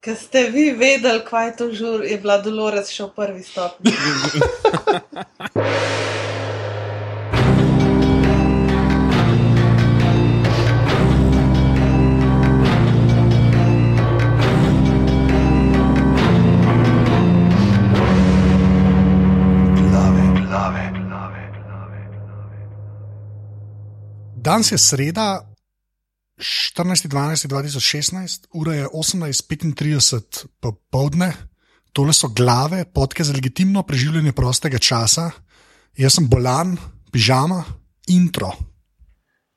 Ker ste vi vedeli, kaj je to žur, je bila Dolores še v prvi stopnji. Danes je sreda, 14.12.2016, ura je 18.35 popovdne, tole so glave, podke za legitimno preživljanje prostega časa. Jaz sem bolan, pižama, intro.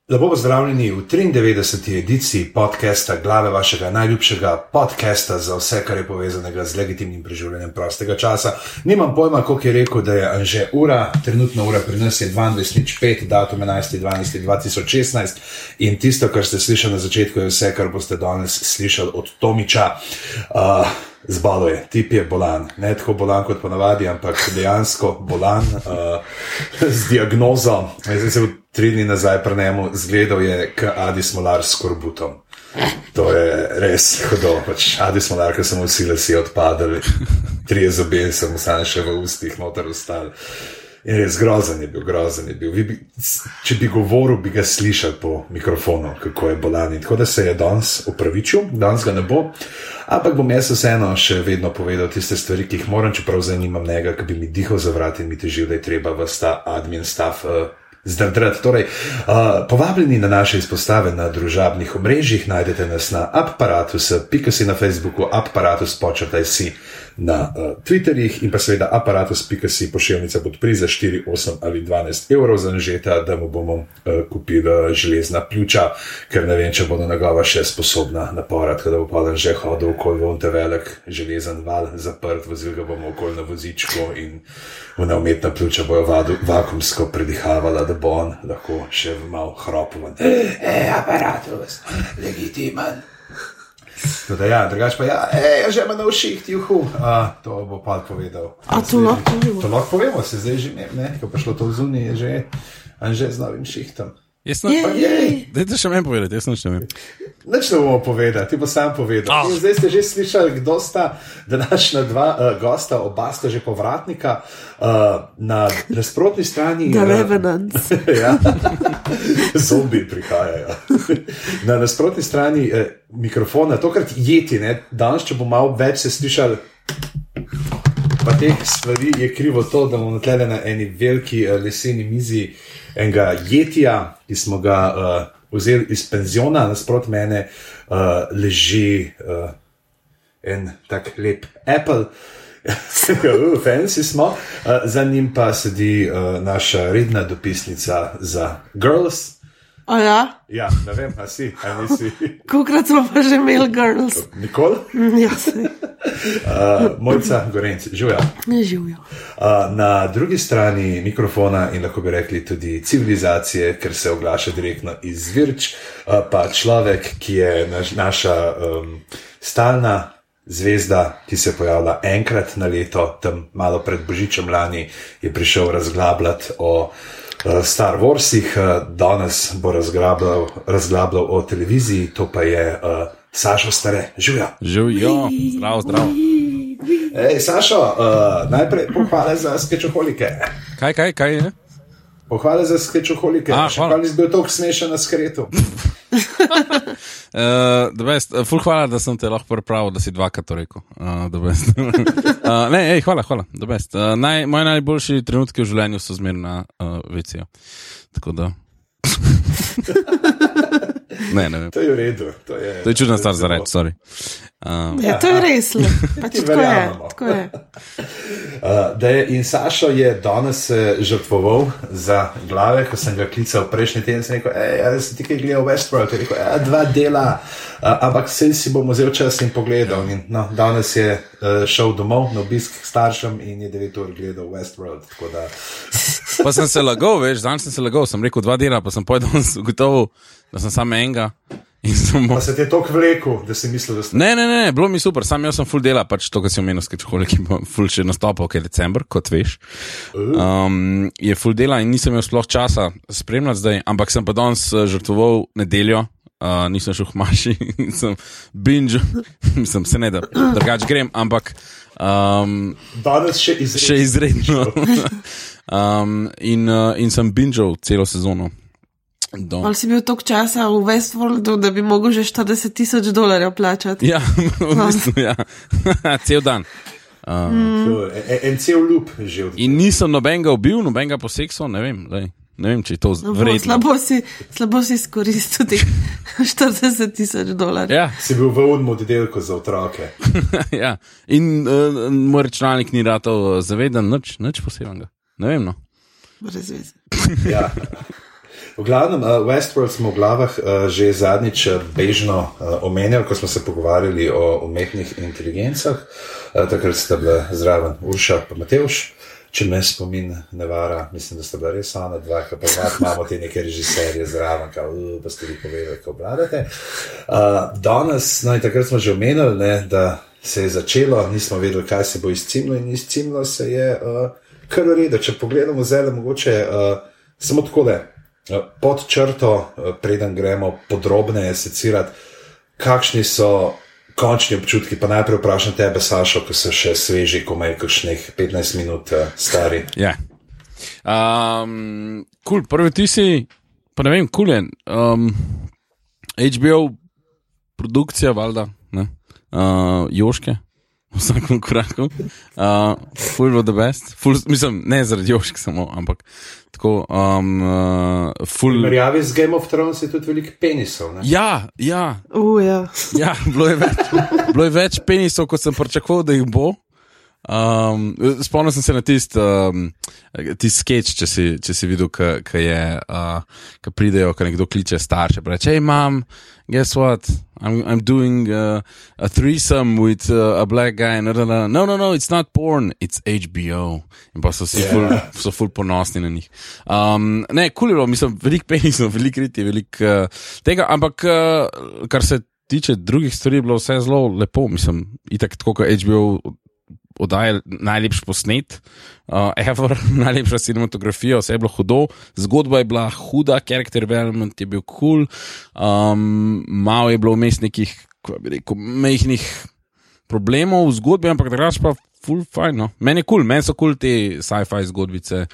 Lepo pozdravljeni v 93. ediciji podcasta, glave vašega najljubšega podcasta za vse, kar je povezanega z legitimnim preživljanjem prostega časa. Nimam pojma, koliko je rekel, da je Anže ura, trenutno ura pri nas je 22.05, datum 11.12.2016 in tisto, kar ste slišali na začetku, je vse, kar boste danes slišali od Tomiča. Uh, Zbalo je, tip je bolan, ne tako bolan kot ponavadi, ampak dejansko bolan uh, z diagnozo. Zdaj se v tri dni nazaj prenemo, zgledal je k Adi Smolar s korbutom. To je res hudo, pač Adi Smolar, ki so mu vsi lesi odpadali, tri zobe so mu stane še v ustih, noter ostali. In res grozen je bil, grozen je bil. Bi, če bi govoril, bi ga slišal po mikrofonu, kako je bolan. In tako da se je danes upravičil, danes ga ne bo. Ampak bom jaz vseeno še vedno povedal tiste stvari, ki jih moram, čeprav zanimam njega, ki bi mi dihal za vrat in mi težil, da je treba v ta admin stav. Uh, Zdrdrat. Torej, uh, povabljeni na naše izpostave na družabnih omrežjih, najdete nas na aparatus, pika si na Facebooku, aparatus, počrtaj si na uh, Twitterjih in pa seveda aparatus, pika si pošiljnica podpri za 4, 8 ali 12 evrov za nežeta, da mu bomo uh, kupili železna pljuča, ker ne vem, če bodo njegova še sposobna naporati, da bo pa dan že hodil okoli vonte velik železen val, zaprt, vozil ga bomo okoli na vozičku in v neumetna pljuča bojo vakumsko predihavala, da bo on lahko še malo hropovan. E, aparatus, legitimen. Tudi ja, drugač pa ja, ej, že ima na uših, juhu. A, to bo pa povedal. A to lahko povemo? To lahko povemo, se zdaj že ne, ne, ko pa šlo to v zunij, je že, že z novim šihtom. Jaz sem Jej. Jej. Dajte še meni povedati, jaz sem še meni. Nič ne bomo povedali, ti pa sam povedal. Ah. In Zdaj ste že slišali, kdo sta današnja dva uh, gosta, oba sta že povratnika uh, na nasprotni strani. The eh, Revenants. ja. Zombi prihajajo. Na nasprotni strani eh, mikrofona, tokrat jeti, ne? danes, če bo malo več se slišali. Pa teh stvari je krivo to, da bomo tle na eni veliki uh, leseni mizi enega jetija, ki smo ga uh, vzeli iz penziona, nasprot mene uh, leži uh, en tak lep Apple. Uh, fancy smo, uh, za njim pa sedi uh, naša redna dopisnica za Girls. A ja, Ja, ne vem, a si, a nisi. kolikrat smo pa že imeli girls? Nikoli. Ja, se Uh, Mojca Gorenc, živijo. ne živijo. Uh, na drugi strani mikrofona in lahko bi rekli tudi civilizacije, ker se oglaša direktno iz Virč, uh, pa človek, ki je naš, naša um, stalna zvezda, ki se pojavlja enkrat na leto, tam malo pred Božičem lani, je prišel razglabljati o uh, Star Warsih, uh, danes bo razglabljal, razglabljal o televiziji, to pa je uh, Sašo Stare, živijo. Živijo, zdrav, zdrav. Ej, Sašo, uh, najprej pohvale za skečoholike. Kaj, kaj, kaj je? Pohvale za skečoholike. A, Še hvala. pa nisi bil tako smešen na skretu. Uh, best. Uh, ful hvala, da sem te lahko pripravil, da si dvakrat to rekel. Uh, uh, ne, ej, hvala, hvala. Uh, naj, moji najboljši trenutki v življenju so zmerno na uh, VC-ju. Tako da. ne, ne vem. To je v redu. To je, To je čudna stvar za reči, sorry. Uh, Ja, to je res. Pač Ti tako je. Tako je. Uh, da je, in Sašo je danes se žrtvoval za glave, ko sem ga klical prejšnji teden. Sem rekel, da si ti kaj gledal Westworld. Je rekel, "Ja, dva dela, uh, ampak vse si bom vzel čas in pogledal. In, no, danes je uh, šel domov na obisk k staršem in je 9 ur gledal Westworld. Tako da, pa sem se lagal, veš, danes sem se lagal, sem rekel dva dela, pa sem povedal, ugotovil, da sem samo enega. Sem pa se ti je toliko vlekel, da si mislil, da si Ne, ne, ne, bilo mi super, sam jaz sem full dela, pač to, kar si omenil, skečoholik, ki bo full še nastopil, ker je decembr, kot veš. Um, je full dela in nisem imel sploh časa spremljati zdaj, ampak sem pa danes eh, žrtvoval nedeljo, uh, nisem šel v maši, sem binge, mislim, se ne da, drugače grem, ampak um, Danes še izredno. še izredno. um, in, uh, in sem bingeal celo sezono. Do. Ali si bil toliko časa v Westworldu, da bi mogel že 40 tisoč dolarjev plačati? Ja, v bistvu, ja. cel dan. Uh, En, en cel lup že od in nisem nobenega ubil, nobenega poseksa, ne vem, lej, ne vem, če je to No, vredno. slabo, si, slabo si izkoristil teh 40 tisoč dolarjev. Ja, Si bil v unmu oddelku za otroke. ja. In uh, moj računalnik ni ratov zaveden, nič, nič posebnega. Ne vem. No. Brez veze. Ja. V glavnem, uh, Westworld smo v glavah uh, že zadnjič uh, bežno uh, omenjali, ko smo se pogovarjali o umetnih inteligencah. Uh, takrat sta bila zraven Urša in Mateuš. Če me spomin ne vara, mislim, da sta bila res ona dva, ki pa imat, imamo te neke režiserje zraven, ki uh, pa ste vi povedali, kako obladate. Uh, danes, no in takrat smo že omenili, ne, da se je začelo, nismo vedeli, kaj se bo izcimlo in izcimlo se je uh, kar v redu. Če pogledamo zdaj, mogoče uh, samo tako le. Pod črto, eh, preden gremo podrobneje secirati, kakšni so končni občutki. Pa najprej vprašam tebe, Sašo, ko so še sveži, komaj kakšnih 15 minut eh, stari. Ja. Um, cool, prvi ti si, pa ne vem, kul je. Um, HBO produkcija, valjda, ne, uh, Joške. Vsakem koraku, uh, full of the best, full, mislim, ne zaradi Joške samo, ampak tako, um, uh, full. V primerjavi z Game of Thrones je tudi veliko penisov. Ne? Ja, ja, Uja. Ja, bilo je več, bilo je več penisov, kot sem pričakoval, da jih bo. Um, spomnil sem se na tisti um, tist sketch, če si, če si videl, ki je, uh, ki pridejo, ki nekdo kliče starše. Reče, hej, mam, guess what? I'm, I'm doing uh, a threesome with uh, a black guy. No, no, no, no, no, it's not porn, it's HBO. In pa so si yeah. ful, so ful ponosni na njih. Um, ne, kul cool mislim, veliko penisov, veliko riti, veliko uh, tega, ampak uh, kar se tiče drugih stvari, je bilo vse zelo lepo, mislim, itak tako kot HBO oddaja najlepši posnet, uh, ever, najlepša cinematografija, vse je bilo hudo, zgodba je bila huda, karakter development je bil kul, cool, um, malo je bilo vmes nekih, kako bi rekel, mehkih problemov v zgodbi, ampak drugače pa full fine. No. Meni je kul, cool, meni so kul cool te sci-fi zgodbice.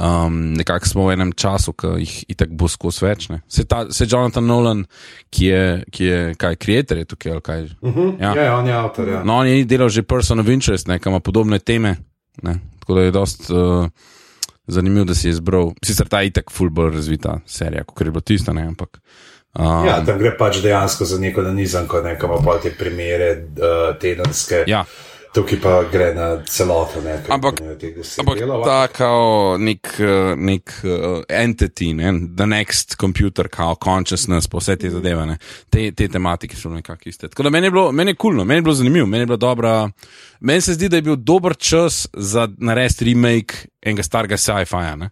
Um, nekako smo v enem času, ki jih itak bo skozi več. ne. Se, ta, se Jonathan Nolan, ki je, ki je kaj, creator je tukaj ali kaj. Uh -huh. Ja. ja, ja, on je avtor. Ja. No, on je delal že Person of Interest, ne, ki ima podobne teme. Ne. Tako da je dost uh, zanimivo, da si je izbral. Sicer ta itak full bolj razvita serija, kot je bila tista, ne, ampak. Um, Ja, tam gre pač dejansko za neko nanizanko, nekam pa te primere uh, tedenske. ja. Tukaj pa gre na celoto. Ne, Ampak- Ampak delov. ta kao nek, eh, nek uh, entity, ne? the next computer, kao consciousness, pa vse te zadeve, ne? te, te tematike so nekako iste. Tako da meni je bilo, meni je kulno, meni je bilo zanimivo, meni je bila dobra. Meni se zdi, da je bil dober čas za narediti remake enega starega sci-fija, ne?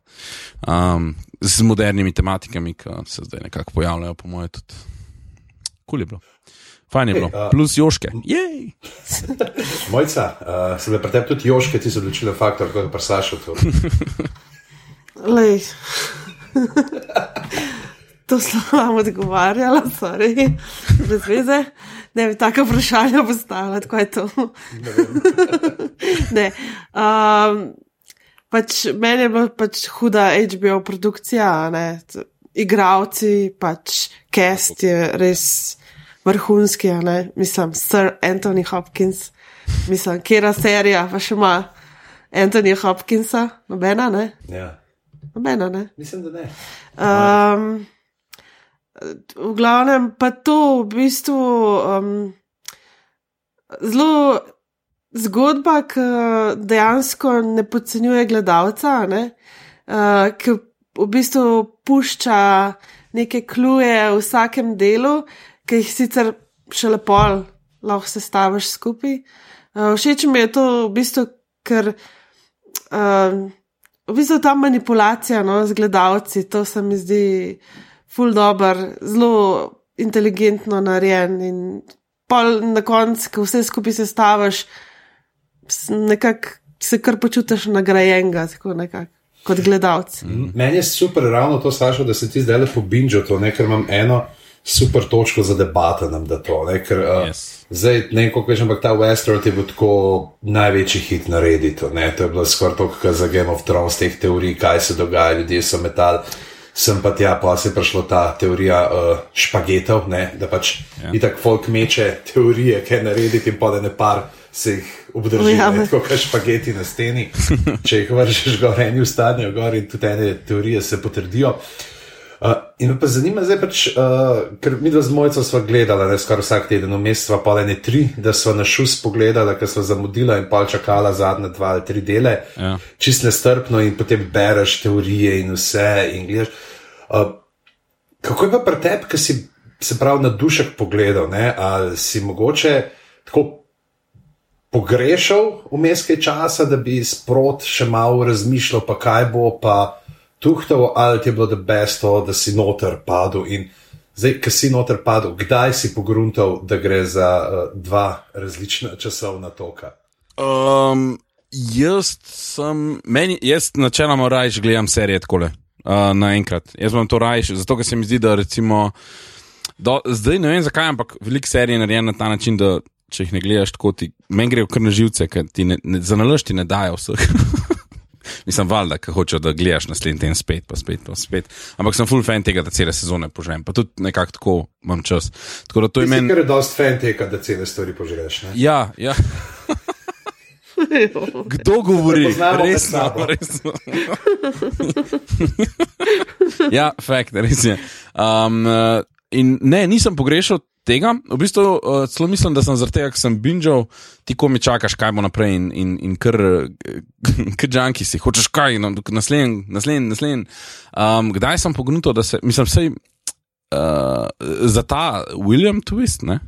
um, z modernimi tematikami, ki se zdaj nekako pojavljajo, po mojem, tudi. Kul je bilo. Fajn je bilo. Ej, a- Plus Joške. Jej! Mojca, uh, se da pri tebi tudi Joške, ti si odločila faktor, kako je presašal to. Lej. To sem odgovarjala, sorry, brez veze. Ne bi tako vprašanje postavila, tako je to. ne. Um, pač meni je bila pač huda HBO produkcija, a ne. T- Igravci, pač cast je res vrhunski, ne. Mislim, Sir Anthony Hopkins, mislim, kera serija pa še ima Anthony Hopkinsa, nobena, ne. Ja. Nobena, ne. Mislim, da ne. Um, v glavnem pa to v bistvu um, zelo zgodba, ki dejansko ne podcenjuje gledalca, ne? uh, ki v bistvu pušča neke kluje v vsakem delu, ki jih sicer še lepo lahko sestaviš skupaj. Uh, všeč mi je to v bistvu, ker. Um, v bistvu ta manipulacija no, z gledalci, to se mi zdi ful dobr, zelo inteligentno narejen in pol na koncu, ko vse skupaj sestaviš, nekako se kar počutiš nagrajenega, tako nekako kot gledalci. Meni je super ravno to, Sašo, da se ti zdaj lepo binžo to, ne, ker imam eno super točko za debato nam da to. Ne? Ker, uh, Yes. Zdaj, ne vem, kako rečem, ampak ta Westworld je bil tako največji hit na Redditu. Ne? To je bilo skoraj tako, kot za Game of Thrones, teh teorij, kaj se dogaja, ljudje so metali. Sem pa tja, pa se je prišla ta teorija uh, špagetov, ne? da pač Ja. ja. itak folk meče teorije, kaj narediti in pa da ne par se jih obdrži, Ujame. ne, tako kot špageti na steni. Če jih vržeš gor, eni ustanejo gor in tudi ene teorije se potrdijo. Uh, in me pa zanima, zdaj pač, uh, ker mi dva z mojco sva gledala, ne skoraj vsak teden, vmes sva pa ne tri, da sva na šus pogledala, ker sva zamudila in pa čakala zadnje dva ali tri dele, Ja. čist nestrpno in potem bereš teorije in vse in gledaš. Uh, kako je pa pri tebi, ki si se pravi na dušek pogledal, ne? ali si mogoče tako pogrešal vmes kaj časa, da bi sprot še malo razmišljal, pa kaj bo, pa tuhtal, ali ti je bilo da best to, da si noter padel. In zdaj, ki si noter padel, kdaj si pogruntal, da gre za uh, dva različna časovna toka? Um, jaz sem, meni, jaz načeloma rajš gledam serije tako uh, naenkrat. Jaz imam to rajš, zato ker se mi zdi, da recimo. Do, zdaj ne vem zakaj, ampak veliko serij je narejeno na ta način, da če jih ne gledaš tako, ti meni grejo kar na živce, ker ti ne, ne, za nalož ti ne dajo vseh. Mislim, valjda, ker hočejo, da gledaš naslednji teden spet, pa spet, pa spet. Ampak sem full fan tega, da cele sezone požrem, pa tudi nekako tako imam čas. Tako da to je meni. kar je dost fan tega, da cele stvari požreš. Ne? Ja, ja. Kdo govori? Resno, resno. ja, fakt, res je. Um, in ne, nisem pogrešal tega. V bistvu uh, celo mislim, da sem zaradi tega, ker sem binžal, ti ko mi čakaš, kaj bo naprej in, in, in kar, kar džanki si, hočeš kaj, no, naslednji, naslednji, naslednji. Um, kdaj sem pognuto, da se, mislim, vsej uh, za ta William Twist, ne?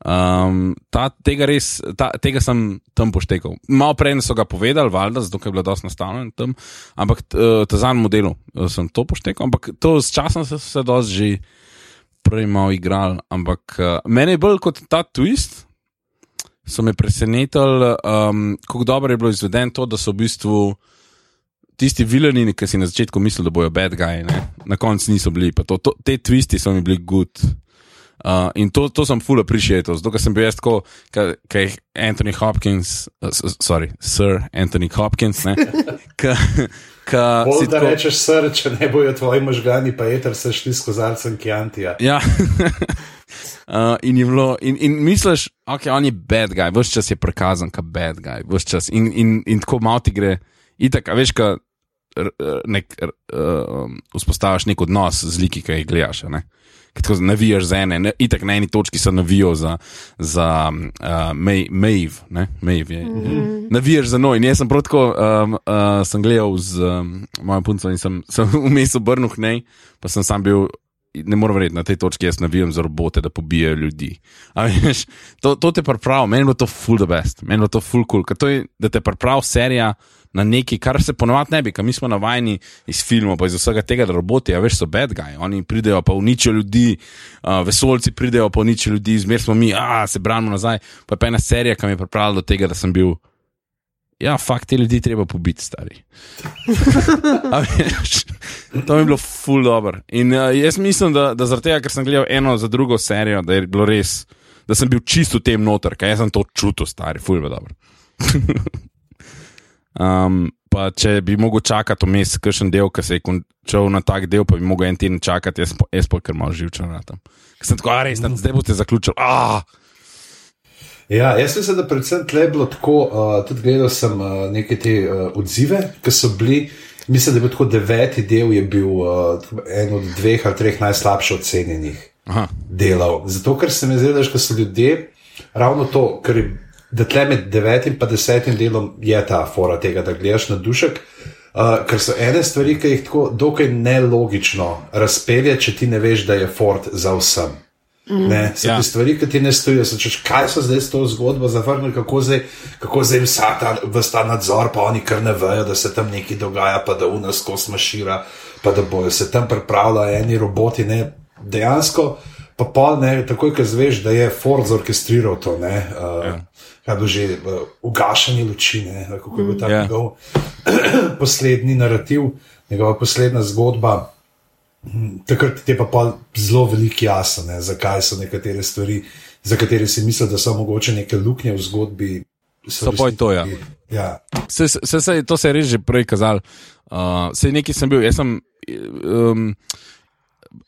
Um, ta, tega, res, ta, tega sem tam poštekal. Malo prej so ga povedali, valjda, zato je bilo dosti nastavljeno tam, ampak uh, ta zadnji model sem to poštekal, ampak to s časom se je dosti že prej malo igral. Ampak uh, meni je bolj kot ta twist, so me presenetili, um, kako dobro je bilo izveden to, da so v bistvu. Tisti vilani, ki si na začetku mislil, da bojo bad guy, ne? na koncu niso bili. To, to, te twisti so mi bili good. Uh, in to, to sem full appreciated, zato sem bil jaz tako, kaj je Anthony Hopkins, uh, sorry, Sir Anthony Hopkins, ne, ki Bolj da tako. rečeš sr, če ne bojo tvoji možgani, pa eter se šli s kozarcem Kjantija. Ja. Uh, in, je bilo, in, in misliš, okay, on je bad guy, vse čas je prikazan kot bad guy, vse čas. In, in, in tako malo ti gre, itak, a veš, ka nek, uh, vzpostaviš nek odnos z liki, ki jih gledaš. Ne? Ker Tako navijaš za ene, ne, itak na eni točki se navijo za, za uh, Maeve, ne, Maeve je. Mm -hmm. Navijaš za noj. In jaz sem prav tako, um, uh, sem gledal z um, mojo punco in sem, sem vmes obrnil k nej, pa sem sam bil ne morem verjeti, na tej točki jaz navijam za robote, da pobijajo ljudi. Veš, to, to te pripravi, meni je to full the best, meni je to full cool, ker to je, da te pripravi serija na nekaj, kar se ponovadi ne bi, ker mi smo navajeni iz filmov, pa iz vsega tega, da roboti, a veš, so bad guy, oni pridejo pa uničijo ljudi, uh, vesolci pridejo pa uničijo ljudi, zmer smo mi, a se branimo nazaj. Pa je pa ena serija, ki me je pripravila do tega, da sem bil. Ja, fakt, te ljudi treba pobiti, stari. Veš, to mi je bilo full dobro. In uh, jaz mislim, da, da zaradi tega, ker sem gledal eno za drugo serijo, da je bilo res, da sem bil čisto v tem noter, ker jaz sem to čutil, stari, full je dobro. um, pa če bi mogel čakati vmes, kakšen del, ki se je končal na tak del, pa bi mogel en teden čakati, jaz jaz pa kar malo živčen na tem. Ker sem tako, a res, zdaj boste zaključili. Ah! Ja, jaz mislim, da predvsem tle je bilo tako, uh, tudi gledal sem uh, neke te uh, odzive, ki so bili. Mislim, da je bil tako deveti del, je bil uh, en od dveh ali treh najslabše ocenjenih Aha. delov. Zato, ker se mi zdi, da so ljudje ravno to, ker je, da tle med devetim in desetim delom je ta fora tega, da gledaš na dušek. Uh, ker so ene stvari, ki jih tako dokaj nelogično razpelje, če ti ne veš, da je Ford za vsem. Ne, so Ja. te stvari, ki ti ne stojijo. So, češ, kaj so zdaj s to zgodbo zavrnili, kako zdaj, kako zdaj vsa ta, ta nadzor, pa oni kar ne vejo, da se tam nekaj dogaja, pa da unas kos mašira, pa da bojo se tam pripravljali eni roboti. Ne, dejansko, pa pol ne, takoj, ko zveš, da je Ford zorkestriral to, ne, uh, ja. kaj bo že uh, ugašanje luči, ne, kako je bil ta Ja. njegov poslednji narativ, njegova poslednja zgodba. takrat ti je pa zelo veliko jasno, ne, zakaj so nekatere stvari, za katere si misliš, da so mogoče neke luknje v zgodbi. So poj to, ja. ja. Se, se, se, to se je res že prej kazalo. Uh, sej neki sem bil, jaz sem. Um,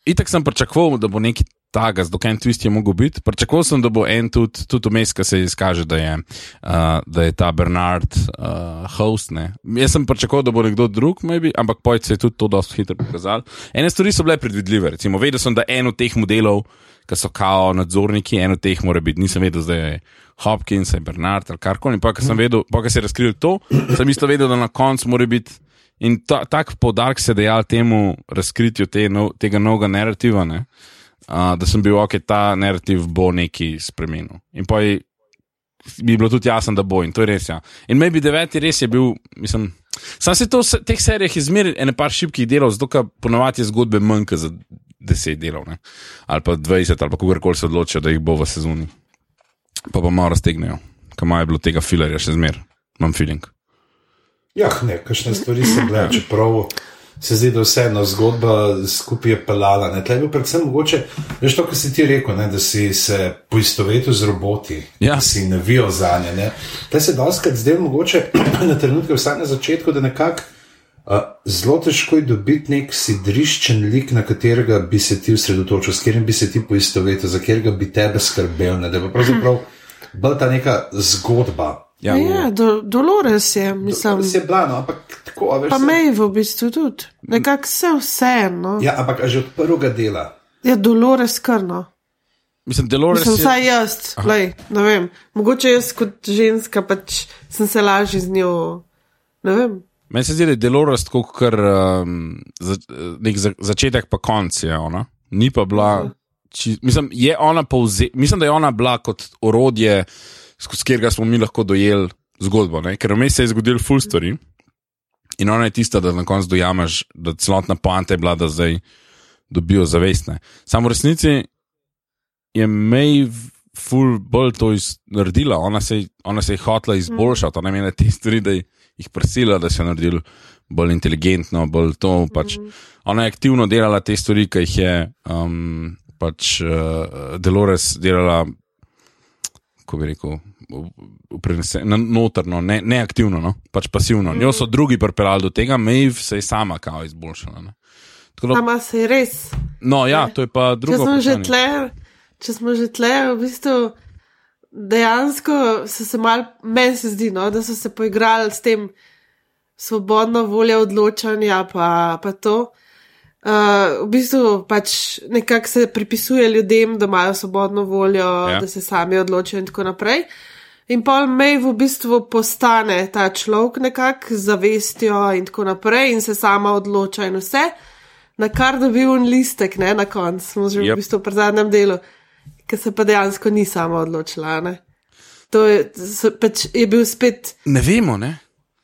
itak sem pričakoval, da bo neki taga, dokaj en twist je mogel biti. Pričakoval sem, da bo en tudi, tudi vmes, ki se izkaže, da je, uh, da je ta Bernard uh, host. Ne. Jaz sem pričakoval, da bo nekdo drug, maybe, ampak pojď se je tudi to dosti hitro pokazal. Ene stvari so bile predvidljive. Recimo, vedel sem, da en od teh modelov, ki so kao nadzorniki, en od teh mora biti. Nisem vedel, da je Hopkins, Bernard ali karkoli. Pa, ki sem vedel, pa, se je razkril to, sem isto vedel, da na koncu mora biti. In ta, tak podarek se je dejal temu razkritju te, no, tega novega narativa, ne? Uh, da sem bil, ok, ta narativ bo neki spremenil. In pa je mi bilo tudi jasno, da bo in to je res. Ja. In maybe deveti res je bil, mislim. Sam se to v teh serijah izmeril, ene par šibkih delov, zato ker ponovadi je zgodbe manjka za deset delov, ne? ali pa dvajset, ali pa kogarkoli se odločijo, da jih bo v sezoni. Pa pa malo raztegnejo, kam je bilo tega filarja še zmer, imam feeling. Ja, ne, kakšne stvari so bile, čeprav se zdi, da vseeno zgodba skupaj je pelala. Tle je bil predvsem mogoče, veš to, kar si ti rekel, ne, da si se poistovetil z roboti, Ja. da si navijal za nje. Te se doskrat zdaj mogoče na trenutke, vsaj na začetku, da nekako. Uh, zelo težko je dobiti nek sidriščen lik, na katerega bi se ti osredotočil, s katerim bi se ti poistovetil, za katerega bi tebe skrbel. Ne? Da je pravzaprav bolj ta neka zgodba. Ja, Ja, do, Dolores je, mislim. Se je blano, ampak tako, a veš. Pa se- Mej v bistvu tudi. Nekako vse vseeno. Ja. Ja, ampak a že od prvega dela. Je Dolores krno. Mislim, Delores Mislim, je. vsaj jaz, lej, ne vem. Mogoče jaz kot ženska pač sem se lažje z njo. Ne vem. Meni se zdi, da je Delores tako, kot um, za, nek za, začetek, pa konc je ona. Ni pa bila. Či, mislim, je ona povze, mislim, da je ona bila kot orodje, skozi katerega smo mi lahko dojeli zgodbo. Ne? Ker vmes se je zgodil full story in ona je tista, da na koncu dojameš, da celotna poanta je bila, da zdaj dobijo zavestne. Samo v resnici je May ful bolj to iz, naredila, ona se, ona se je hotela izboljšati, ona je imela te stvari, da jih prisila, da so naredili bolj inteligentno, bolj to. Pač. Ona je aktivno delala te stvari, ki jih je um, pač uh, Delores delala, kako bi rekel. Prenese- na- Notrno, ne, ne aktivno, no? pač pasivno. Njo so drugi pripeljali do tega, Maeve se je sama kao izboljšala. Ne? Tako da, Ama se je res. no, ja, to je pa Če drugo. smo, že vprašanje. tle, če smo že tle, v bistvu dejansko so se mal, meni se zdi, no, da so se poigrali s tem svobodno voljo odločanja, pa, pa to. Uh, v bistvu pač nekako se pripisuje ljudem, da imajo svobodno voljo, Ja. ja. da se sami odločijo in tako naprej. In pol May v bistvu postane ta človek nekako z zavestjo in tako naprej in se sama odloča in vse, na kar dobi un listek, ne na koncu, smo že Yep. v bistvu pri zadnjem delu, ki se pa dejansko ni sama odločila. Ne? To je, so, pač je bil spet. Ne vemo, ne?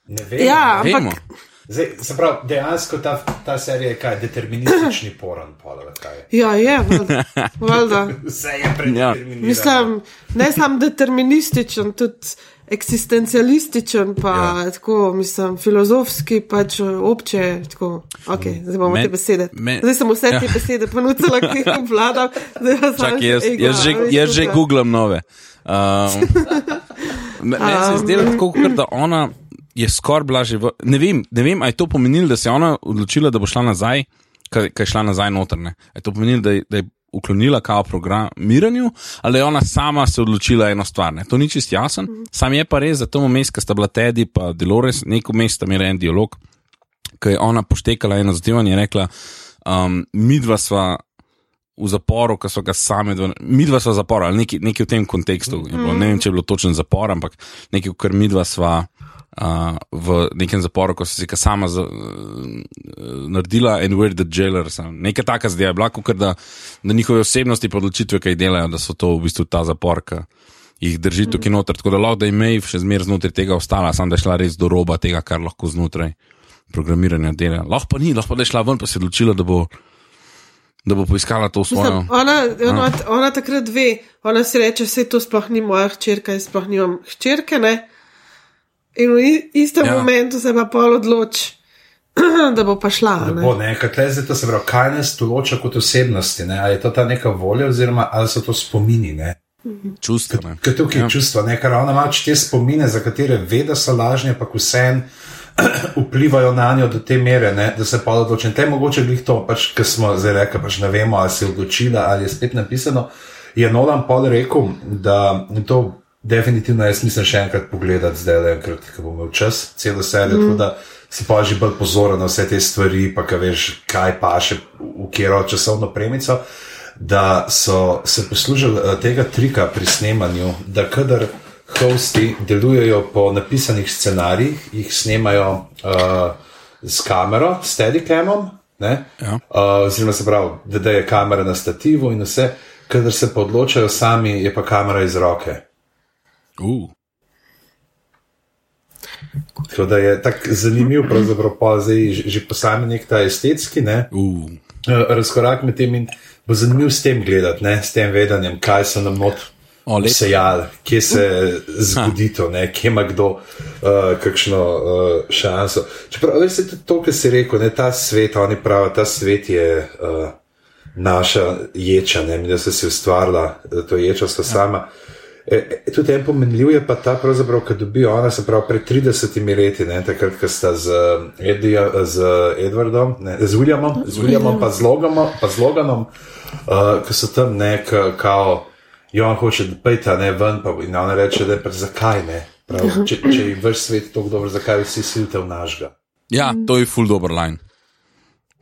Ne vem. Ja, Vemo. ampak Zdaj, se pravi, dejansko ta, ta serija je kaj, deterministični poran, pol, ali kaj. ja, je, valjda. valjda. Vse je predeterminirano. Mislim, ne samo determinističen, tudi eksistencialističen, pa Ja. ja. tako, mislim, filozofski, pač obče. Tako, okay, zdaj bomo Men- te besede. men- Zdaj sem vse Ja. te besede ponudila, ki jih obvladam. Čak, še jaz, ego, jaz, že, jaz že googlam nove. Um, me- Meni se zdi, tako, kot da ona je skoraj bila že v. Ne vem, ne vem ali je to pomenilo, da se je ona odločila, da bo šla nazaj, kaj je šla nazaj notrne. Je to pomenilo, da je, da je uklonila kao programiranju, ali je ona sama se odločila eno stvar. Ne? To ni čist jasen. Sam je pa res, da tomu mestu, ki sta bila Teddy in Dolores, neko mesto imela en dialog, ki je ona poštekala eno zadevo in je rekla, um, midva sva v zaporu, ki so ga sami, dva- midva sva v zaporu, ali nekaj, nekaj v tem kontekstu. je Bilo, ne vem, če je bilo točen zapor, ampak nekaj, kar midva sva. Uh, v nekem zaporu, ko si ga sama za, uh, naredila, and we're the jailers. Nekaj takega zdaj je bila, kot da, da njihove osebnosti, pa odločitve, jih delajo, da so to v bistvu ta zapor, ki jih drži tukaj noter. Tako da lahko da je Maeve še zmeraj znotraj tega ostala, samo da je šla res do roba tega, kar lahko znotraj programiranja dela. Lahko pa ni, lahko pa da je šla ven, pa se je odločila, da bo, da bo poiskala to svojo. Mislim, ona, ona, ona takrat ve, ona si reče, vse to sploh ni moja hčerka, jaz sploh nimam hčerke. Ne? In v istem Ja. momentu se pa pol odloči, da bo pa šla. Ne? bo nekaj, kaj zdaj to se pravi, kaj nas določa kot osebnosti, ne? ali je to ta neka volja, oziroma ali so to spomini. Ne? Čustva. ne. Ker tukaj je ja. čustva, ne? ker ona ima te spomine, za katere ve, da so lažne, pa vsem vplivajo na njo do te mere, ne? da se pa odloči. In te mogoče glih to, pač, ker smo zdaj rekli, pač ne vemo, ali se je odločila, ali je spet napisano. Je Nolan Paul rekel, da to definitivno jaz mislim še enkrat pogledati, zdaj le enkrat, ko bomo imeli čas, celo serijo. Mm. Da si pa že bolj pozoren na vse te stvari, pa kaj veš, kaj pa še v kjero časovno premico. Da so se poslužili eh, tega trika pri snemanju, da kadar hosti delujejo po napisanih scenarijih, jih snemajo uh, s kamero, s steadicamom, ne? Ja. Uh, oziroma se pravi, da, da je kamera na stativu in vse, kadar se pa odločajo sami, je pa kamera iz roke. Uh. Tako da je tako zanimiv, pravzaprav zdaj že, že posameznik ta estetski, ne? Uh. Razkorak med tem in bo zanimiv s tem gledati, ne? s tem vedanjem, kaj so nam not. Sejal, kje se zgodi to, ne, kje ima kdo uh, kakšno uh, šanso. Čeprav, veš, tudi to, kar si rekel, ne, ta svet, oni pravijo, ta svet je uh, naša ječa, ne, mi da so si ustvarila to ječo sta sama. E, e, tudi en pomenljiv je pa ta, pravzaprav, ki dobi ona, se pravi, pred 30 leti, ne, takrat, ko sta z, Edija, z Edwardom, ne, z Williamom, z Williamom, pa z Loganom, pa z Loganom uh, ki so tam nek, kao. Jo, on hoče, da pejta ne ven, pa in ona reče, da je pa zakaj ne. Prav, če, če je vrš svet tako dober, zakaj vsi silite v našega. Ja, to je full dobro line.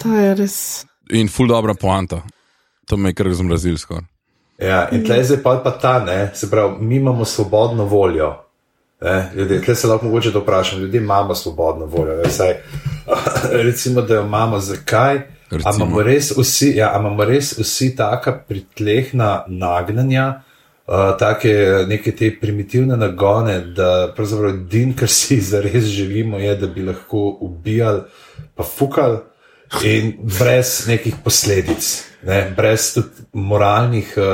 To je res. In full dobra poanta. To me je kar zmrazil skoraj. Ja, in tle zdaj pa, pa ta, ne, se pravi, mi imamo svobodno voljo. Ne, ljudje, tle se lahko mogoče to vprašam, ljudje imamo svobodno voljo. Ne, saj, recimo, da jo imamo zakaj. A Recimo. imamo res vsi, ja, imamo res vsi taka pritlehna nagnanja, uh, take neke te primitivne nagone, da pravzaprav edin, kar si zares želimo, je, da bi lahko ubijali, pa fukali in brez nekih posledic, ne, brez tudi moralnih, uh,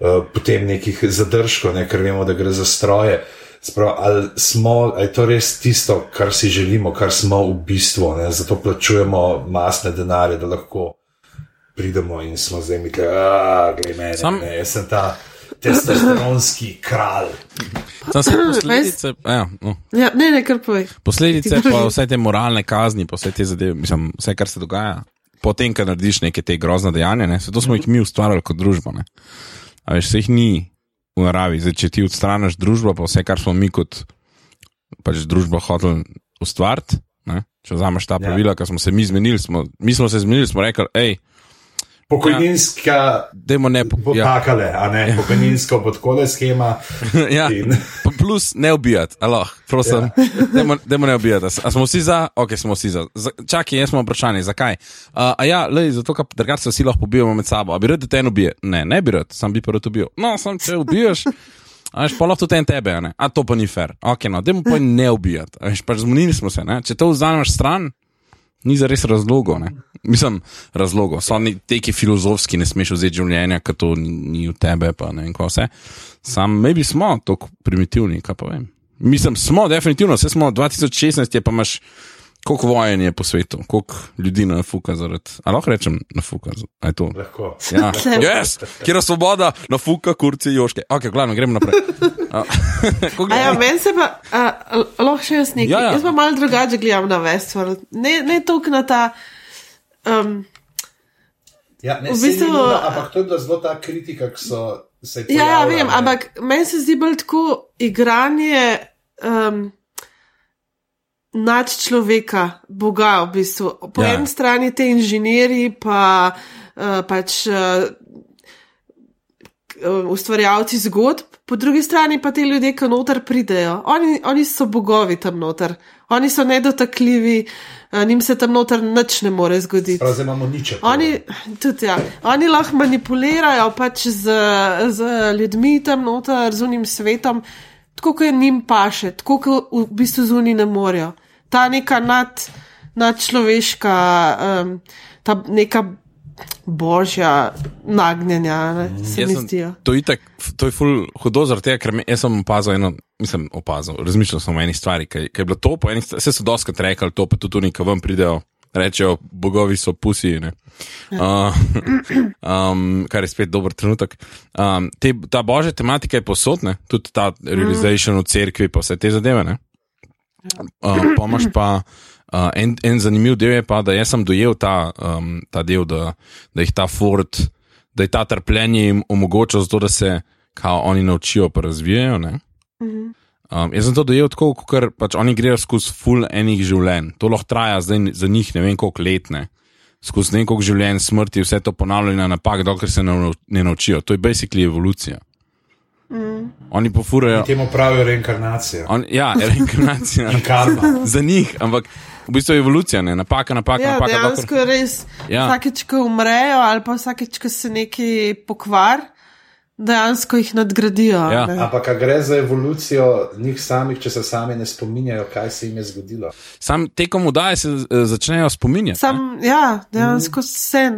uh, potem nekih zadržkov, ne, ker vemo, da gre za stroje. Sprav, ali, smo, ali je to res tisto, kar si želimo, kar smo v bistvu, ne? zato plačujemo masne denarje, da lahko pridemo in smo zdaj mi, da je Sam- ne, jaz sem ta testosteronski kralj. Sam se posledice, ja, no. Ja, ne, ne, kar povej. posledice pa vse te moralne kazni, pa vse te zadeve, mislim, vse, kar se dogaja. Potem, ko narediš neke te grozne dejanja, ne, se to smo jih mi ustvarjali kot družba. Ne. A veš, se jih ni v naravi. Zdaj, če ti odstraniš družbo, pa vse, kar smo mi kot pač družba hoteli ustvariti, ne, če vzameš ta Ja. pravila, ki smo se mi zmenili, smo, mi smo se zmenili, smo rekli, hej, Pokojninska dajmo ne. bo Ja, takale, a ne pokojninsko bo takole schema. ja. In, Plus ne ubijati, alo, prosim, Ja. dajmo, dajmo ne ubijati. A smo vsi za? Ok, smo vsi za. čakaj, jaz smo vprašanje, zakaj? Uh, a ja, lej, zato, ker drugače se vsi lahko pobijamo med sabo. A bi rad, da te en ubije? Ne, ne bi rad, sam bi rad ubil. No, sam če ubiješ. A veš, pa lahko tudi en tebe, a ne? A to pa ni fair. Ok, no, dajmo pa ne ubijati. A veš, pač zmonili smo se, ne? Če to vzameš stran, ni za res razlogov. Ne? Mislim, razlogov. So oni teki filozofski, ne smeš vzeti življenja, ker to ni, v tebe, pa ne vem, kaj vse. Sam, maybe smo tako primitivni, kaj pa vem. Mislim, smo, definitivno, vse smo 2016, je pa imaš. Koliko vojen je po svetu, koliko ljudi na fuka zaradi. Ali lahko rečem na fuka? a je to? lahko. Ja, yes, kjer je svoboda, na fuka, kurci, joške. Ok, glavno, gremo naprej. A, koliko- A ja, meni se pa, a, a, lahko še jaz nekaj. Ja, ja. Jaz pa malo drugače gledam na Westworld. Ne, ne toliko na ta. Um, Ja, ne, V bistvu, nujno, ampak to je bila zelo ta kritika, ki so se ja, ja, pojavila, vem, ne. ampak meni se zdi bolj tako igranje um, nad človeka, Boga v bistvu. Po Ja. eni strani te inženirji, pa uh, pač. Uh, ustvarjalci zgodb, po drugi strani pa te ljudje, ki noter pridejo. Oni, oni so bogovi tam noter, oni so nedotakljivi, eh, njim se tam noter nič ne more zgoditi. Zdaj imamo nič. Oni, tudi, ja, oni lahko manipulirajo pač z, z ljudmi tam noter, z unim svetom, tako kot jim paše, tako kot v bistvu z uni ne morejo. Ta neka nad, nadčloveška, um, ta neka božja nagnjenja, ne, se Jaz mi zdijo. To, itak, to je ful hudo, zaradi tega, ker me, jaz sem opazil eno, mislim, opazil, razmišljal sem o eni stvari, ki je bilo to, po eni strani, vse so doskrat rekli to, pa tudi oni, ki vam pridejo, rečejo, bogovi so pusi. ne. Uh, um, kar je spet dober trenutek. Um, te, ta božja tematika je posodna, tudi ta realization v cerkvi, pa vse te zadeve. ne. Uh, pa imaš pa uh, en, en zanimiv del, je pa, da jaz sem dojel ta, um, ta del, da, da jih ta Ford, da je ta trpljenje jim omogočal, zato da se kao oni naučijo pa razvijajo. ne. Um, jaz sem to dojel tako, ker pač oni grejo skozi full enih življenj. To lahko traja zdaj za njih ne vem koliko let. Ne. Skozi ne koliko življenj, smrti, vse to ponavljanje napak, dokler se ne, ne naučijo. To je basically evolucija. Mm. Oni pofurajo. Temu pravijo reinkarnacija. On, ja, reinkarnacija. In karma. za njih, ampak v bistvu je evolucija, ne? napaka, napaka, Ja, napaka. dejansko je res. Ja. Vsakeč, ko umrejo, ali pa vsakeč, ko se nekaj pokvar, dejansko jih nadgradijo. Ja. ne. Ampak gre za evolucijo njih samih, če se sami ne spominjajo, kaj se jim je zgodilo. Sam tekom vdaje se eh, začnejo spominjati. ne. Sam, ja, dejansko se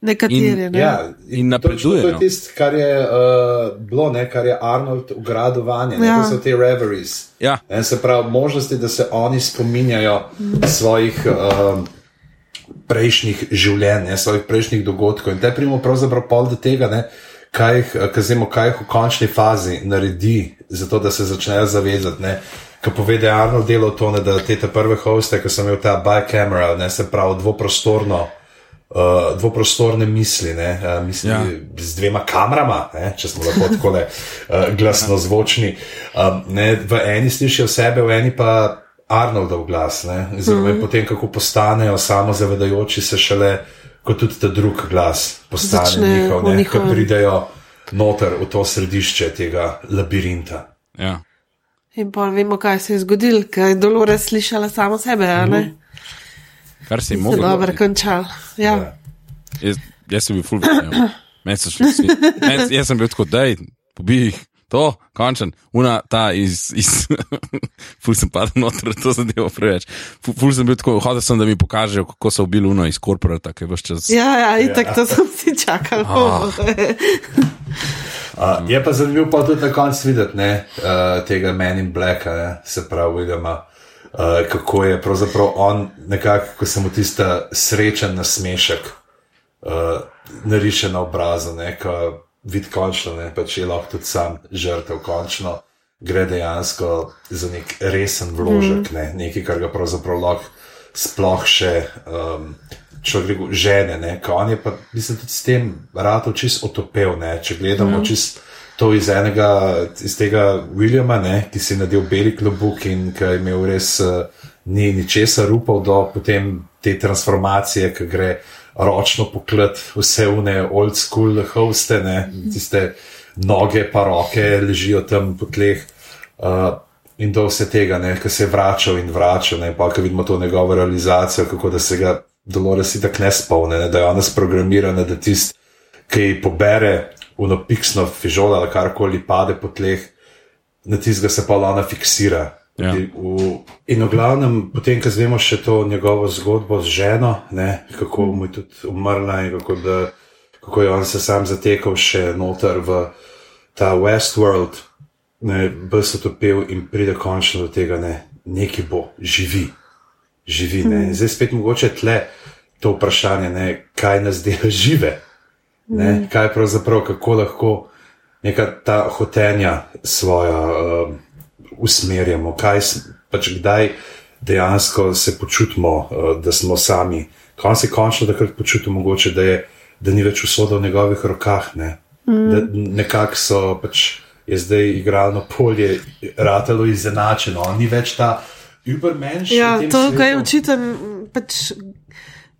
nekateri. In- ne. Ja, In napredujejo. točno To je tisto, kar je uh, bilo, ne, kar je Arnold ugradil vanje, ja. To so te reveries. Ja. Ne, se pravi, možnosti, da se oni spominjajo svojih um, prejšnjih življenj, ne, svojih prejšnjih dogodkov. In te primo pravzaprav pol do tega, ne, kaj eh, kazimo, kaj jih v končni fazi naredi, zato da se začnejo zavedati. Ne. Ko povede Arnold delo to, ne, da te te prve hoste, ko sem imel ta bi-camera, ne se pravi dvoprostorno. Uh, dvoprostorne misli, ne, uh, misli Ja. z dvema kamerama, ne, če smo lahko tako uh, glasno zvočni. Um, ne, v eni slišijo sebe, v eni pa Arnoldov glas. Ne, oziroma mm. potem, kako postanejo samozavedajoči se šele, ko tudi ta drug glas postane Začne njihov, ne, njihovem- pridejo noter v to središče tega labirinta. Ja. In pa vemo, kaj se je zgodilo, ker je Dolores slišala samo sebe. a ne? Kar se je Se moglo. dobro končal. Ja. Ja. Jaz, jaz sem bil šli vsi. Meni, jaz sem bil tako, da je, pobij jih. To, končen, una ta iz, iz ful sem padel noter, to zadevo preveč. Ful, ful sem bil tako, hotel sem, da mi pokažejo, kako so ubili uno iz korporata, ki je vse čas. Ja, ja, itak to sem si čakal. Ah. Uh, je pa zanimivo pa tudi na koncu videti ne, uh, tega Men in Blacka, ne, se pravi, Williama, uh, kako je pravzaprav on nekako, ko se mu tista srečen nasmešek uh, nariše na obrazu, ne, ko vidi končno, ne, pač je lahko tudi sam žrtev končno. Gre dejansko za nek resen vložek, mm. ne, nekaj, kar ga pravzaprav lahko sploh še um, človek žene. Ne, on je pa, mislim, tudi s tem rado čist otopel. Ne, če gledamo mm. čist to iz enega, iz tega Williama, ne, ki si je nadel beli klobuk in ki je imel res uh, ni ničesar upal do potem te transformacije, ki gre ročno poklet vse une old school hoste, ne, tiste noge pa roke ležijo tam po tleh. Uh, in do vse tega, ki se je vračal in vračal, ne, pa ko vidimo to njegovo realizacijo, kako da se ga Dolores tako ne spomne, ne, da je ona sprogramirana, da tisti, ki pobere uno piksno fižolo ali karkoli pade po tleh, na tistega se pa ona fiksira. Ja. V, in v glavnem, potem, ko znemo še to njegovo zgodbo z ženo, ne, kako mu je tudi umrla in kako, da, kako je on se sam zatekal še noter v ta Westworld, ne, brez otopel in pride končno do tega, ne, nekaj bo, živi, živi. Ne. In Zdaj spet mogoče tle to vprašanje, ne, kaj nas dela žive, ne, kaj pravzaprav, kako lahko neka ta hotenja svoja um, usmerjamo, kaj, pač kdaj dejansko se počutimo, uh, da smo sami, kaj se končno takrat počutimo, mogoče, da, je, da ni več usoda v njegovih rokah. Ne? Mm. Da nekako so pač je zdaj igralno polje, ratelo izenačeno, on ni več ta übermensch. Ja, to, kar je svetu. očiten, pač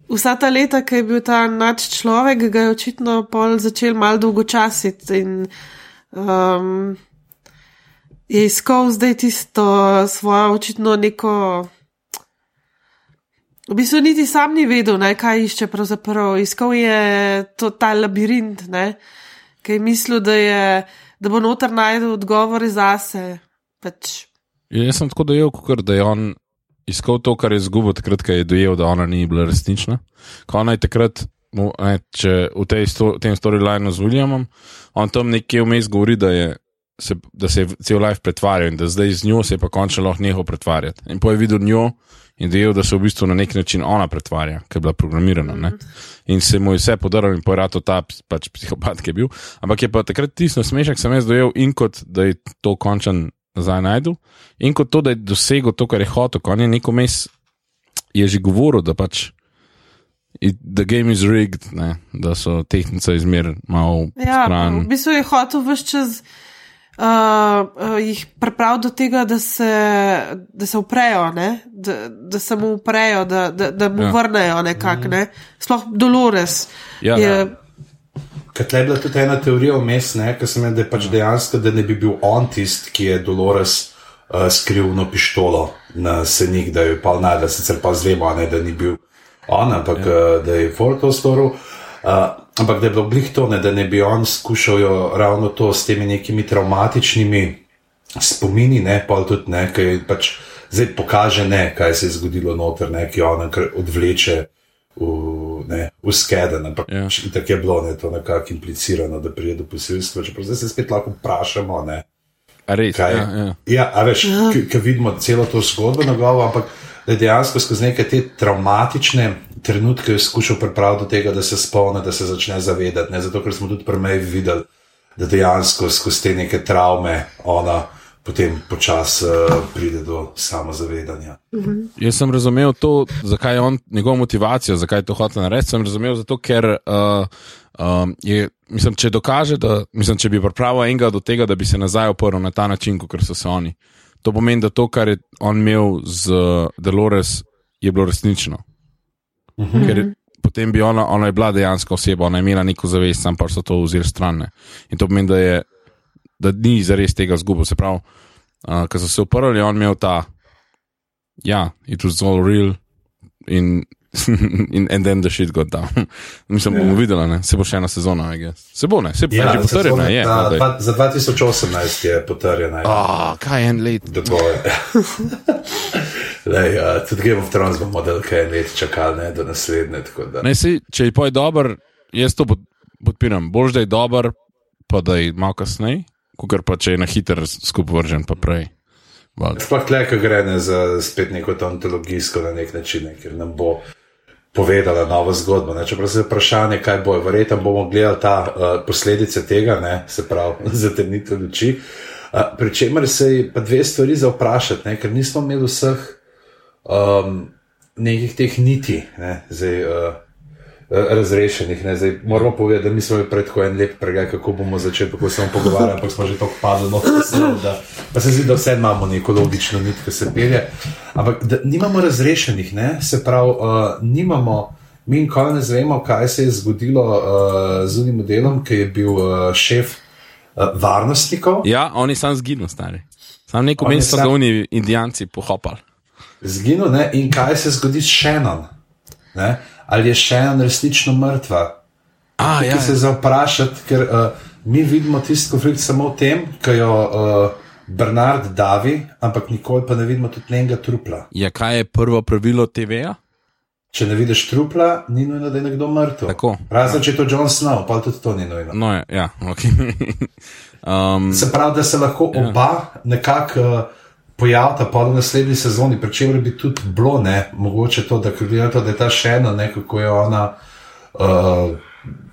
vsa ta leta, ki je bil ta nad človek, ga je očitno pol začel mal dolgočasiti in um, je iskal zdaj tisto svojo očitno neko. V bistvu niti sam ni vedel, ne, kaj išče pravzaprav. Iskal je to, ta labirint, ne, ki je mislil, da, je, da bo noter najdel odgovore zase. Pač, Ja, Jaz sem tako dojel, kot da je on iskal to, kar je izgubil takrat, ko je dojel, da ona ni bila resnična. Ko ona je takrat ne, če v tej sto, tem storylineu z Williamom, on tam nekje vmes govori, da, je, se, da se je cel life pretvarjal in da zdaj z njo se je pa končno lahko nehal pretvarjati. In po je videl njo in dejal, da se v bistvu na nek način ona pretvarja, ker je bila programirana. Ne? In se mu je vse podaril in porato ta pač psihopat, ki je bil. Ampak je pa takrat tisto smešek, sem jaz dojel in kot da je to končan nazaj najdu, in kot to, da je dosegel to, kar je hotel, ko je neko mes, je že govoril, da pač. The game is rigged, ne, da so tehnice izmer malo Ja, v bistvu je hotel vse čas uh, uh, jih pripraviti do tega, da se, da se uprejo, ne? da, da se mu uprejo, da, da, da mu Ja. ja. vrnejo nekako. Ne? Sploh Dolores Ja. je. Ker tle je bila tudi ena teorija vmes, ki sem je, da je pač dejansko, da ne bi bil on tisti, ki je Dolores uh, skrivno pištolo na senik, da jo je pa najdel, sicer pa zvemo, ne, da ni bil on, ampak ja. uh, da je Ford to storil. Uh, ampak da je bilo glih to, ne, da ne bi on skušal jo ravno to s temi nekimi traumatičnimi spomini, ne, pa tudi ne, ki pač zdaj pokaže, ne, kaj se je zgodilo noter, ne, ki on odvleče v, ne, v skeden, ampak Ja. yeah. tako je bilo, ne, to nekako implicirano, da pride do posilstva. Čeprav zdaj se spet lahko vprašamo, ne, A res, kaj je. ja, ja. ja, a veš, ki vidimo celo to zgodbo njegovo, ampak da je dejansko skozi neke te traumatične trenutke je skušal pripraviti do tega, da se spomni, da se začne zavedati. Ne? Zato, ker smo tudi pri meji videli, da dejansko skozi te neke travme ona potem počasi uh, pride do samozavedanja. Jaz sem razumel to, zakaj je on, njegovo motivacijo, zakaj je to hotel narediti. Sem razumel zato, ker uh, um, je, mislim, če dokaže, da, mislim, če bi pripravil enega do tega, da bi se nazaj oprl na ta način, kot so se oni. To pomeni, da to, kar je on imel z uh, Dolores, je bilo resnično. Mhm. Ker je- potem bi ona, ona je bila dejansko oseba, ona je imela neko zavest, sam pa so to vzeli stran. ne. In to pomeni, da, je, da ni zares tega zgubil. Se pravi, uh, ko so se uprli, on imel ta, ja, it was all real in, in and then the shit got down. Mislim, bomo videli, ne? se bo še ena sezona, se bo, ne, se bo ja, že potrjeno, sezona- je. za, no, dva- za 2018 je potrjena. ja. Ah, kaj je en let? Dogovor. Lej, uh, tudi Game of Thrones bomo del kaj let čakali ne, do naslednje. da- Ne, si, če je poj dober, jaz to pod, podpiram. Bolj, da je dober, pa da je malo kasneje, kot pa če je na hiter skupaj vržen, pa prej. Sploh tle, ko gre ne za spet neko ontologijsko na nek način, ker nam bo povedala novo zgodbo. Ne. Čeprav se je vprašanje, kaj bo, verjetno bomo gledali ta uh, posledice tega, ne, se pravi, zatemnitev luči. Uh, Pričemer se je pa dve stvari za vprašati, ne, ker nismo imeli vseh um, nekih teh niti, ne, zdaj, uh, razrešenih. Ne. Zdaj, moramo povedati, da nismo imeli pred tako en lep pregled, kako bomo začeli, kako se bomo pogovarjali, ampak smo že tako padli noter, da pa se zdi, da vse imamo neko logično nit, ki se pelje. Ampak da nimamo razrešenih, ne. se pravi, uh, nimamo. Mi nikoli ne znamo, kaj se je zgodilo uh, z unim modelom, ki je bil uh, šef uh, varnostnikov. Ja, oni sam zginil, stari. Sam neko On je mesto, sam- da oni indijanci pohopali. zginil ne? in kaj se zgodi s Shannon. Ali je Shannon resnično mrtva? A, Tukaj ja, se za vprašati, ker uh, mi vidimo tisti konflikt samo v tem, ko jo uh, Bernard davi, ampak nikoli pa ne vidimo tudi njenega trupla. ja, kaj je prvo pravilo TV-ja? Če ne vidiš trupla, ni nujno, da je nekdo mrtev. Tako. Razen če je to John Snow, pa tudi to ni nujno. No, ja, ja ok. um, Se pravi, da se lahko oba nekako uh, pojavita pa v naslednji sezoni, pri čemer bi tudi bilo, ne, mogoče to, da glede to, da je ta še ena, ne, kako je ona uh,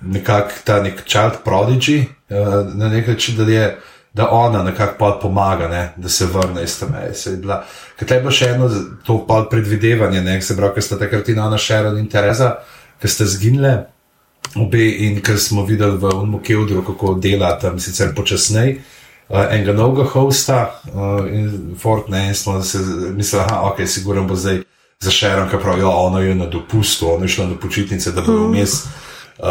nekako ta nek child prodigy, uh, na nek način, da je. Da ona nekako pomaga, ne, da se vrne iz tam. Ker je bilo še eno to predvidevanje, ne, se pravi, ker sta takrat in Ana Sharon in Tereza, ki sta zginile, obe in ker smo videli v Unmokevdru, kako dela tam sicer počasneje. Uh, enega novega hosta uh, in Fort ne, in smo se mislili, da okay, sigurno bo zdaj za Sharon, ki pravijo, ona je na dopustu, ona je šla na počitnice, da bo vmes uh,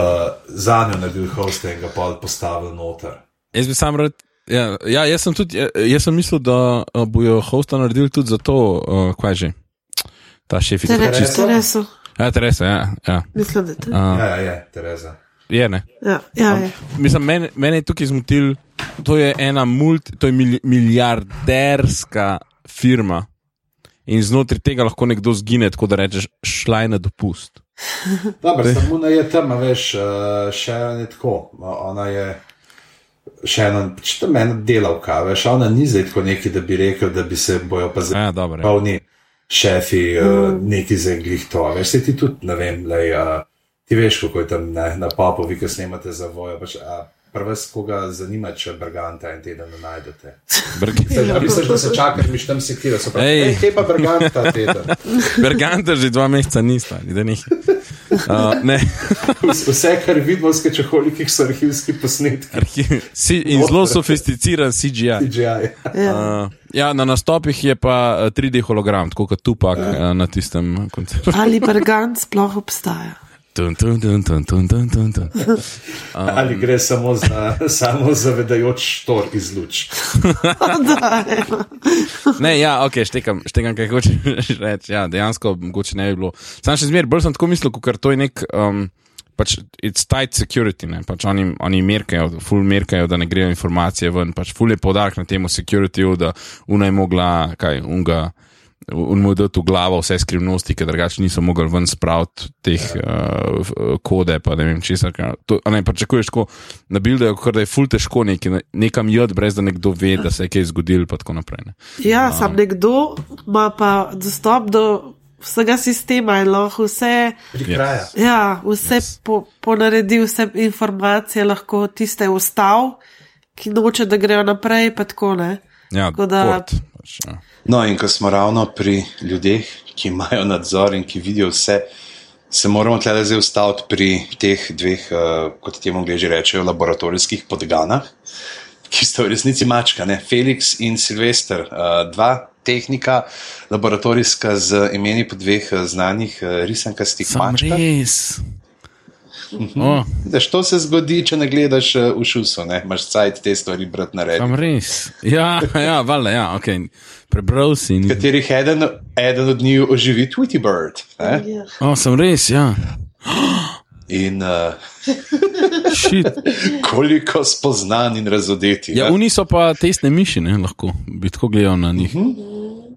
za njo naredil hosta in ga pa postavil noter. Jaz bi sam rad. Ja, ja, jaz sem tudi, ja, jaz sem mislil, da uh, bojo hosta naredili tudi za to, uh, kaj že. Ta šefica. Tere, Teresa? Tereso, Ja, Teresa, ja. ja. mislim, da je to. Uh, Ja, ja, je, Tereza. Je, ne. Ja, ja, ja. Mislim, mene, mene je tukaj zmotil, to je ena multi, to je mil, milijarderska firma in znotraj tega lahko nekdo zgine, tako da rečeš, šla je na dopust. Dobro, samo ona je tam, a veš, uh, še ena je tako. Ona je še ena, če tam ena delavka, veš, ona ni zdaj tako neki, da bi rekel, da bi se bojo pa zdaj. Ja, dobro. Pravni šefi, uh, neki za englih to. Veš, se ti tudi, ne vem, lej, uh, ti veš, kako je tam ne, na popovi, ki snemate za vojo. Pač, uh, Prvo, koga zanima, če Brganta en teden ne najdete. Brganta. Misliš, da se čakaš, mi tam se kira, so pa Ej. ej, kje pa Brganta teden. Berganta že dva meseca nista, da ni. Uh, ne, Vse, kar vidimo, skaj kolikih so arhivski posnetki. Si, in zelo sofisticiran CGI. CGI. Ja. Uh, ja, na nastopih je pa eh, 3D hologram, tako kot Tupac uh, na tistem koncertu. Ali Bergant sploh obstaja? Tun, tun, tun, tun, tun, tun, tun, tun. Ali gre samo za samo zavedajoč štor iz luč. Da, ja. Ne, ja, ok, štekam, štekam kaj hočeš reči. Ja, dejansko mogoče ne bi bilo. Sam še zmeraj, bolj sem tako mislil, ker to je nek. Um, Pač it's tight security, ne? pač oni, oni merkajo, full merkajo, da ne grejo informacije ven. Pač full je podarek na temu securityju, da una je mogla, kaj, unga, un mu dati v glavo vse skrivnosti, ker drugače niso mogli ven spraviti teh uh, kode, pa ne vem česa. To, ne, pričakuješ tako na bilde, da je full težko neki, nekam jod, brez da nekdo ve, da se je kaj zgodilo, pa tako naprej. Ne? ja, sam nekdo ima pa dostop do vsega sistema in lahko vse, Prikraja. ja, vse yes. po, ponaredi, vse informacije lahko tiste ustav, ki noče, da grejo naprej, pa tako ne. Ja, Tako da- port, pač, ja. No, in ko smo ravno pri ljudeh, ki imajo nadzor in ki vidijo vse, se moramo tle zdaj ustaviti pri teh dveh, uh, kot temu angliži rečejo, laboratorijskih podganah, ki sta v resnici mačka, ne? Felix in Silvester, uh, dva tehnika, laboratorijska z imeni po dveh uh, znanih uh, risankastih mačkah. res. Oh, Daš, to se zgodi, če ne gledaš uh, v šusu, ne? imaš cajt te stvari brati na redu. sam res. Ja, ja, valjda, ja, ok. Prebral si. ni- Katerih eden, eden od njih oživi Tweety Bird. Ne? Ja. O, sem res, ja. In uh, koliko spoznan in razodeti. Ja, oni so pa testne miši, ne, lahko bi tako gledal na njih.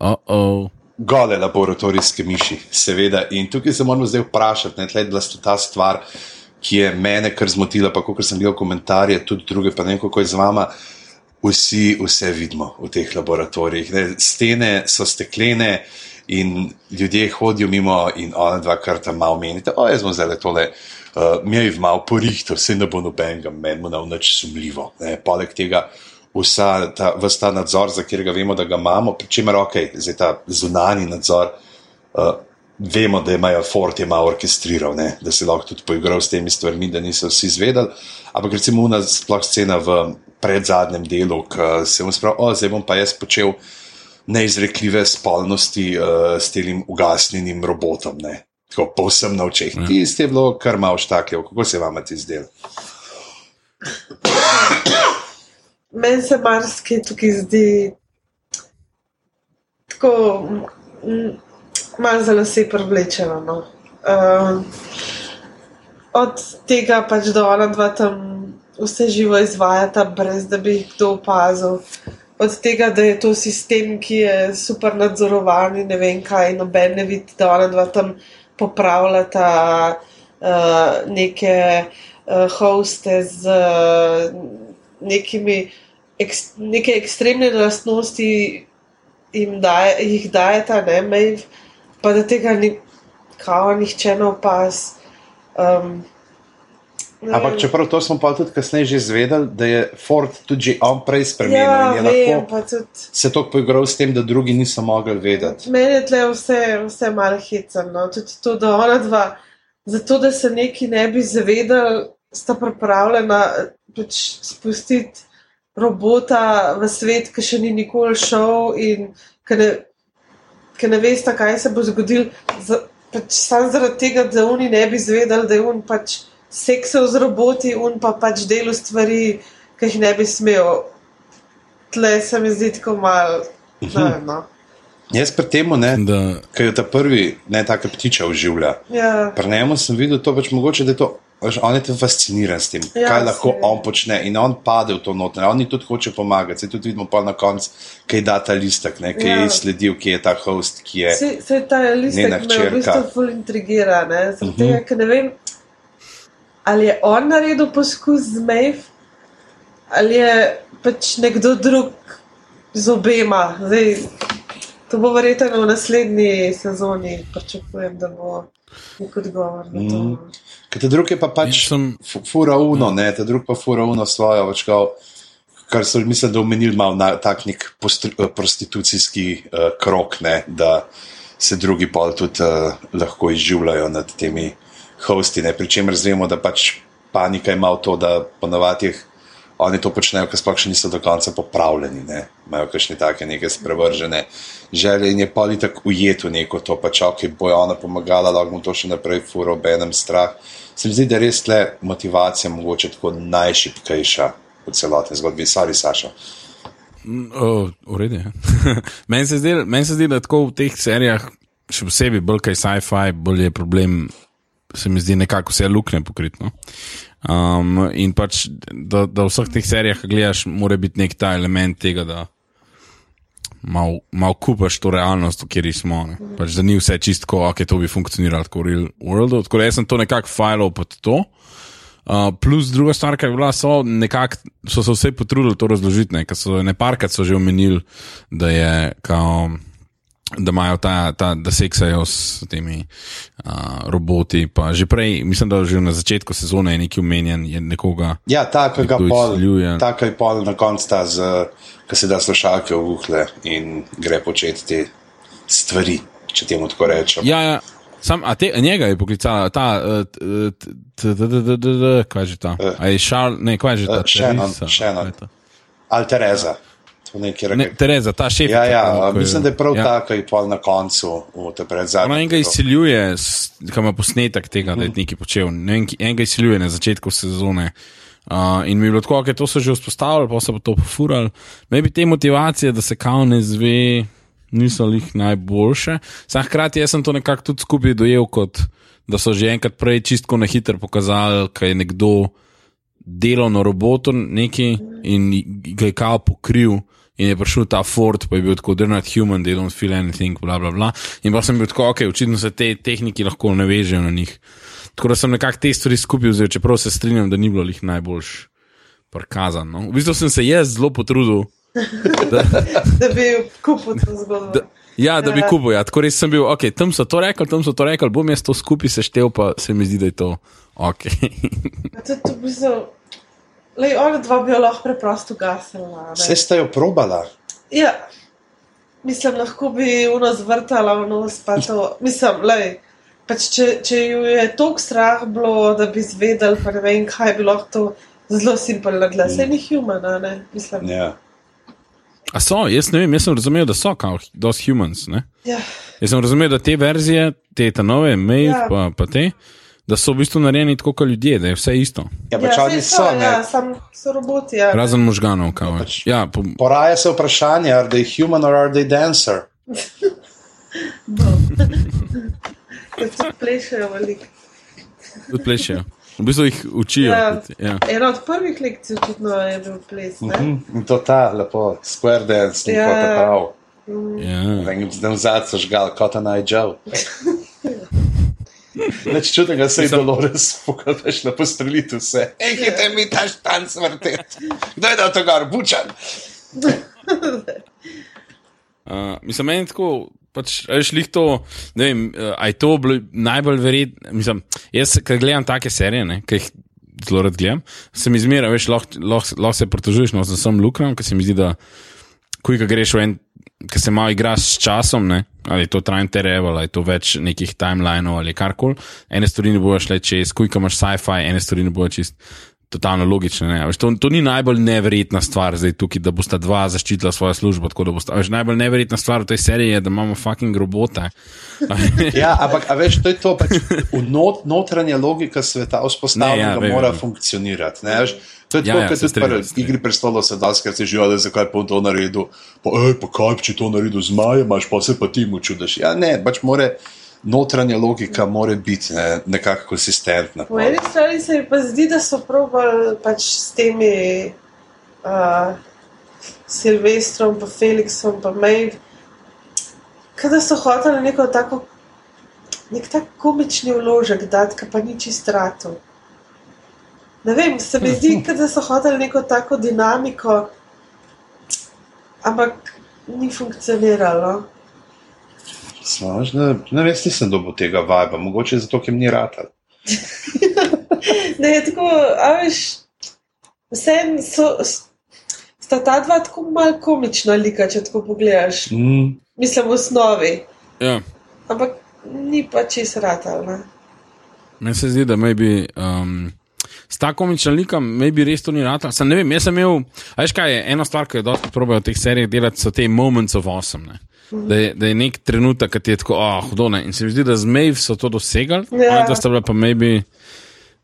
Oh, oh. Gole laboratorijske miši, seveda. In tukaj se moramo zdaj vprašati, ne, tle je bila ta stvar, ki je mene kar zmotila, pa kot sem gledal komentarje, tudi druge, pa ne vem, kako je z vama. Vsi vse vidimo v teh laboratorijih. Ne. Stene so steklene in ljudje hodijo mimo, in ona dva kar tam malo menite. O, jaz smo zdaj le tole. Uh, Mi je malo porihto, vse ne bo nobenega, meni mu na nič sumljivo. Ne. Poleg tega, vsa ta, vsa ta nadzor, za katerega vemo, da ga imamo, pri čemer ok, zdaj ta zunani nadzor. Uh, vemo, da imajo Ford je malo orkestriral, ne, da se lahko tudi poigral s temi stvarmi, da niso vsi izvedeli. Ampak recimo una sploh scena v predzadnjem delu, ki se mu spravi, o, zdaj bom pa jaz počel neizrekljive spolnosti uh, s tem ugasnjenim robotom. Ne. Tako povsem na očeh. Ja. Tisti je bilo kar malo štakljivo, kako se vam ti zdelo? Meni se marsikaj tukaj zdi tako mm, malo za lase privlečeno. No. Um, od tega pač do ona dva tam vse živo izvajata, brez da bi jih kdo opazil. Od tega, da je to sistem, ki je super nadzorovan in ne vem kaj, noben ne vidi, da ona dva tam popravljata uh, neke uh, hoste z uh, nekimi eks, neke ekstremne lastnosti jim daje, jih dajeta, ne, Maeve, pa da tega ni, kao, nihče ne opaz. Um, Ampak čeprav to smo pa tudi kasneje že izvedeli, da je Ford tudi on prej spremenil ja, je vem, tudi. se to poigral s tem, da drugi niso mogli vedeti. Meni je tle vse, vse malo hecano. Tudi to, da ona dva, zato da se neki ne bi zavedali, sta pripravljena pač spustiti robota v svet, ki še ni nikoli šel in ki ne, ki ne veste, kaj se bo zgodilo. Za, pač Sam zaradi tega, da oni ne bi zvedeli, da je on pač seksal z roboti, on pa pač delo stvari, ki jih ne bi smel. Tle se mi zdi tako malo. ne vem, No. Jaz pri tem, Da, ki je ta prvi, ne tako ptiča oživlja. Ja. Pri njemu sem videl to, pač mogoče, da je to Veš, on je tam fasciniran s tem, Ja, kaj lahko saj. on počne. In on pade v to noter, on tudi hoče pomagati. Se tudi vidimo pa na koncu, kaj da ta listek, ne, ki ja. Je sledil, ki je ta host, ki je. Se, se ta listek me v bistvu ful intrigira, ne? Mhm. uh -huh. ker ne vem, ali je on naredil poskus z Maeve, ali je pač nekdo drug z obema. Zdaj, to bo verjetno v naslednji sezoni, pričakujem, da bo nek odgovor na to. Mhm. Ker ta drug je pa pač sem- fu- fura uno, ne, ta drug pa fura uno svojo, pač kao, kar so mislim, da omenili malo na tak nek postri- eh, prostitucijski uh, krok, ne, da se drugi pol tudi uh, lahko izživljajo nad temi hosti, ne, pri čemer zvemo, da pač panika ima v to, da ponavadi jih oni to počnejo, ker sploh še niso do konca popravljeni, ne, imajo kakšne take neke sprevržene želje in je poli tako ujet v neko to, pač ok, bojo ona pomagala, lahko mu to še naprej furo, ob enem strah. Se mi zdi, da je res tle motivacija mogoče tako najšipkejša v celotni zgodbi. Sari, Saša. Oh, v redu je. Meni se, zdi- meni se zdi, da tako v teh serijah, še posebej bolj kaj sci-fi, bolj je problem, se mi zdi nekako vse lukne pokritno. Um, in pač, da, da v vseh teh serijah, gledaš, mora biti nek ta element tega, da malo mal kupaš to realnost, v kateri smo. Ne? Pač, da ni vse čistko, ok, to bi funkcioniralo tako v real worldu. Tako da jaz sem to nekako fajlov pod to. Uh, plus druga stvar, ki je bila, so nekako so se vse potrudili to razložiti, ne, ker so ne parkrat so že omenili, da je kao, da imajo ta, ta da seksajo s temi uh, roboti. Pa že prej, mislim, da že na začetku sezone je neki omenjen, je nekoga. Ja, tako ga pol, tako je pol na koncu ta, ki se da slušalke v uhle in gre početi te stvari, če temu tako rečem. Ja, ja. Sam, a te, njega je poklicala ta, kaj je že ta? A je šal, ne, kaj je že ta? Eh, Shannon, Teresa? Shannon. Kaj je nekaj Ne. Tereza, ta šef. Ja, ja, mislim, da je prav ja. tako, je pol na koncu, v te Ona predzadnje. enega izsiljuje, ki ima posnetek tega, da je nekaj počel. Ki- enega izsiljuje na začetku sezone. Uh, in mi je bilo tako, da to so že vzpostavili, pa so pa to pofurali. Maybe te motivacije, da se kao ne zve, niso lih najboljše. Sam hkrati sem to nekako tudi skupaj dojel, kot da so že enkrat prej čistko na hitro pokazali, kaj je nekdo delal na robotu neki in ga je kao pokril. In je prišel ta Ford, pa je bil tako, they're not human, they don't feel anything, bla, bla, bla. In pa sem bil tako, ok, očitno se te tehniki lahko navežejo na njih. Tako da sem nekako te stvari skupaj vzel, čeprav se strinjam, da ni bilo jih najboljš prikazano. No. V bistvu sem se jaz zelo potrudil, da, Da bi kupil to zgodbo. da, ja, da bi Ja. kupil. Ja. Tako res sem bil, ok, tam so to rekli, tam so to rekli, bom jaz to skupaj seštel, pa se mi zdi, da je to ok. Tudi v bistvu, lej, ona dva bi jo lahko preprosto gasila. ne. Vse ste jo probala. Ja, mislim, lahko bi uno zvrtala v nos, pa to. Mislim, lej, pač če, če ju je toliko strah bilo, da bi zvedel, pa ne vem, kaj bi lahko to zelo simpel naredila. Sej ni human, a ne? Mislim, Ja. A so, jaz ne vem, jaz sem razumel, da so kao, dosti humans. Ne? ja. Jaz sem razumel, da te verzije, te ta nove, mail, ja. Ja. pa, pa te, da so v bistvu narejeni tako kot ljudje, da je vse isto. Ja, pač ja, oni so, ne. ja, sam so roboti. Ja. Razen možganov, kao. pač- Ja, po, Poraja se vprašanje, are they human or are they dancer? Se plešejo veliko. tudi plešejo. V bistvu jih učijo. Ja. tudi, Ja. Ena od prvih lekcij očitno je bil ples. Ne? Mhm, In to ta, lepo, square dance, Ja. ja. tako prav. Ja. Vem, zadnji so žgal, kot na Joe. Neč čudnega se je Dolores, pokažeš na postrelitev vse. Enkite mi ta štanc vrteti. Kdo je dal to gor, bučan? Uh, mislim, meni tako, pač, a veš, lih to, ne vem, uh, a je to bilo najbolj verjetno. Mislim, jaz, ki gledam take serije, ne, ki jih zelo rad gledam, se mi zmeraj, veš, lahko lah, lah se pritožuješ, no, sem luknjam, ker se mi zdi, da kuj, ki greš v en, ki se malo igraš s časom, ne, ali je to time terev, ali je to več nekih timelineov ali karkoli, ene stvari ne bojo šle čez, kuj, ki imaš sci-fi, ene stvari ne bojo čist. Totalno logično. Ne? Veš, to, to ni najbolj neverjetna stvar zdaj tukaj, da bosta dva zaščitila svojo službo. bosta- Veš, najbolj neverjetna stvar v tej seriji je, da imamo fucking robote. Ja, ampak veš, to je to, pač not, notranja logika sveta vzpostavljena, ja, da mora funkcionirati. Ne, veš, to je Ja, tako, ja, kot se se strinjam. igri prestolov se daskrat se živijo, zakaj pa to naredil. Pa, ej, pa kaj, če to naredil z Majem, imaš pa se pa ti mu čudaš. Ja, ne, pač more notranja logika mora biti ne, nekako konsistentna. Po eni strani se mi pa zdi, da so probali pač s temi uh, Silvestrom, pa Felixom, pa Maeve, kada so hoteli neko tako, nek tak komični vložek dati, ki pa ni čistrato. Ne vem, se mi zdi, da so hoteli neko tako dinamiko, ampak ni funkcioniralo. Slaž, ne, ne veš, nisem dobil tega vajba, mogoče zato, ker mi ni ratal. Ne, tako, a veš, vsem so, sta ta dva tako malo komična lika, če tako pogledaš. Mm, Mislim, v osnovi, Ja. ampak ni pa čez ratal. Ne? Meni se zdi, da maybe, um, s tako komičnim likom, maybe res to ni rata. Sem ne vem, jaz sem imel, veš kaj je, ena stvar, ki jo dosti probejo v teh serijah delati, so te moments of awesome. Ne? Da je, da je nek trenutek, ki ti je tako, ah, oh, hudo. Ne? In se mi zdi, da z Maeve so to dosegali, Ja. ja. da sta bila pa maybe.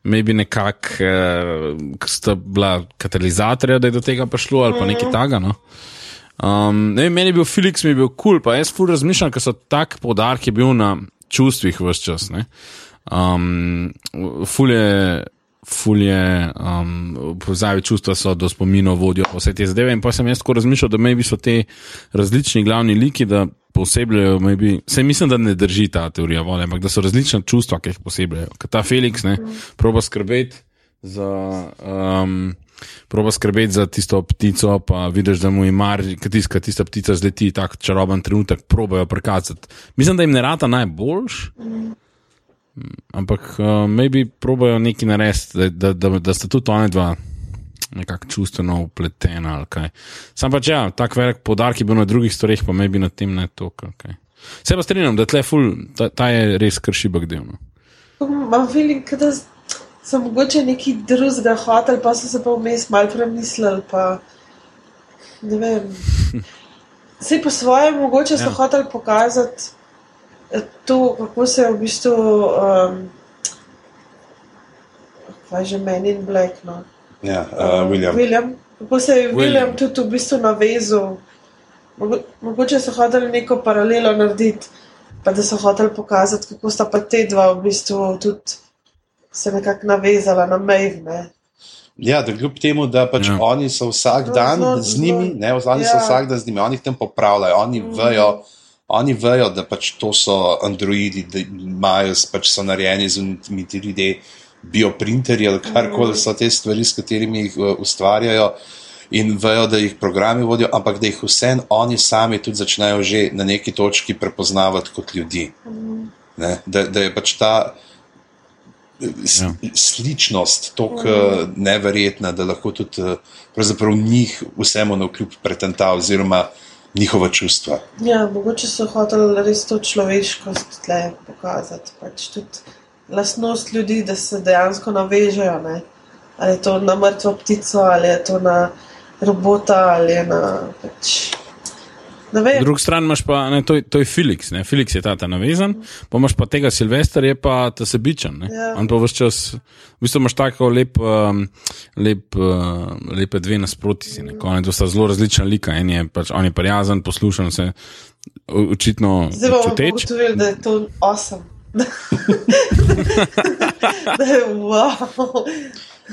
Maybe nekako, ki sta bila katalizatorja, da je do tega prišlo, ali pa nekaj takega. No? Um, ne vem, meni je bil Felix, mi je bil kul, cool, pa jaz ful razmišljam, ker so tak podarek je bil na čustvih vse čas. Ne? Um, ful je, ful je, um, pozavi čustva so do spominov vodijo vse te zadeve. In pa sem jaz tako razmišljal, da maybe so te različni glavni liki, da posebljajo, maybe, se mislim, da ne drži ta teorija vode, ampak da so različna čustva, ki jih posebljajo. Ker ta Felix, ne, proba skrbeti za. Um, Proba skrbeti za tisto ptico, pa vidiš, da mu je mar, kad tista ptica zleti, tako čaroben trenutek, probajo prikazati. Mislim, da jim ne rata najboljš, ampak uh, maybe probajo nekaj narediti, da, da, da, da sta tudi oni dva nekako čustveno upletena ali kaj. Sam pač ja, tak velik podarek je bil na drugih stvareh, pa maybe na tem ne toliko. Okay. Se pa strinjam, da tle ful, ta, ta je res kršibek del. No. Imam feeling, da so mogoče neki drugega hotel, pa so se pa vmes malo premislili. Pa, ne vem. Vse po svoje, mogoče so Ja. hotel pokazati to, kako se je v bistvu. Um, kaj že meni in Black. No? ja, uh, William. William. Kako se je William. William, tudi v bistvu navezal. Mogo- Mogoče so hoteli neko paralelo narediti, pa da so hoteli pokazati, kako sta pa te dva v bistvu tudi se nekako navezala na Maeve. Ne? Ja, da kljub temu, da pač Ja. oni so vsak Zelo, dan zelo, z njimi, zelo. ne, oni ja. so vsak dan z njimi, oni jih tam popravljajo, oni mm. vejo. Oni vejo, da pač to so androidi, da imajo, pač so narejeni z unimi 3D bioprinterji ali karkoli so te stvari, s katerimi jih uh, ustvarjajo, in vejo, da jih programi vodijo, ampak da jih vseeno oni sami tudi začnejo že na neki točki prepoznavati kot ljudi. Ne? Da, da je pač ta Ja. sličnost tako uh, neverjetna, da lahko tudi uh, pravzaprav njih vsemu na vkljub pretenta oziroma njihova čustva. Ja, mogoče so hoteli res to človeškost tle pokazati. Pač tudi lastnost ljudi, da se dejansko navežejo. Ne? Ali je to na mrtvo ptico, ali je to na robota, ali je na. Pač, ne vem. Drugi stran imaš pa, ne, to, je- to je Felix, ne? Felix je ta, ta navezan, pa imaš pa tega Silvestra, je pa ta sebičen. ne. Ja. On pa vse čas, v bistvu imaš tako lep, um, lep, uh, lepe dve nasproti si. To sta zelo različna lika. En je pač, on je prijazen, poslušan, se očitno Zdaj bomo ugotovili, da je to awesome. da je wow.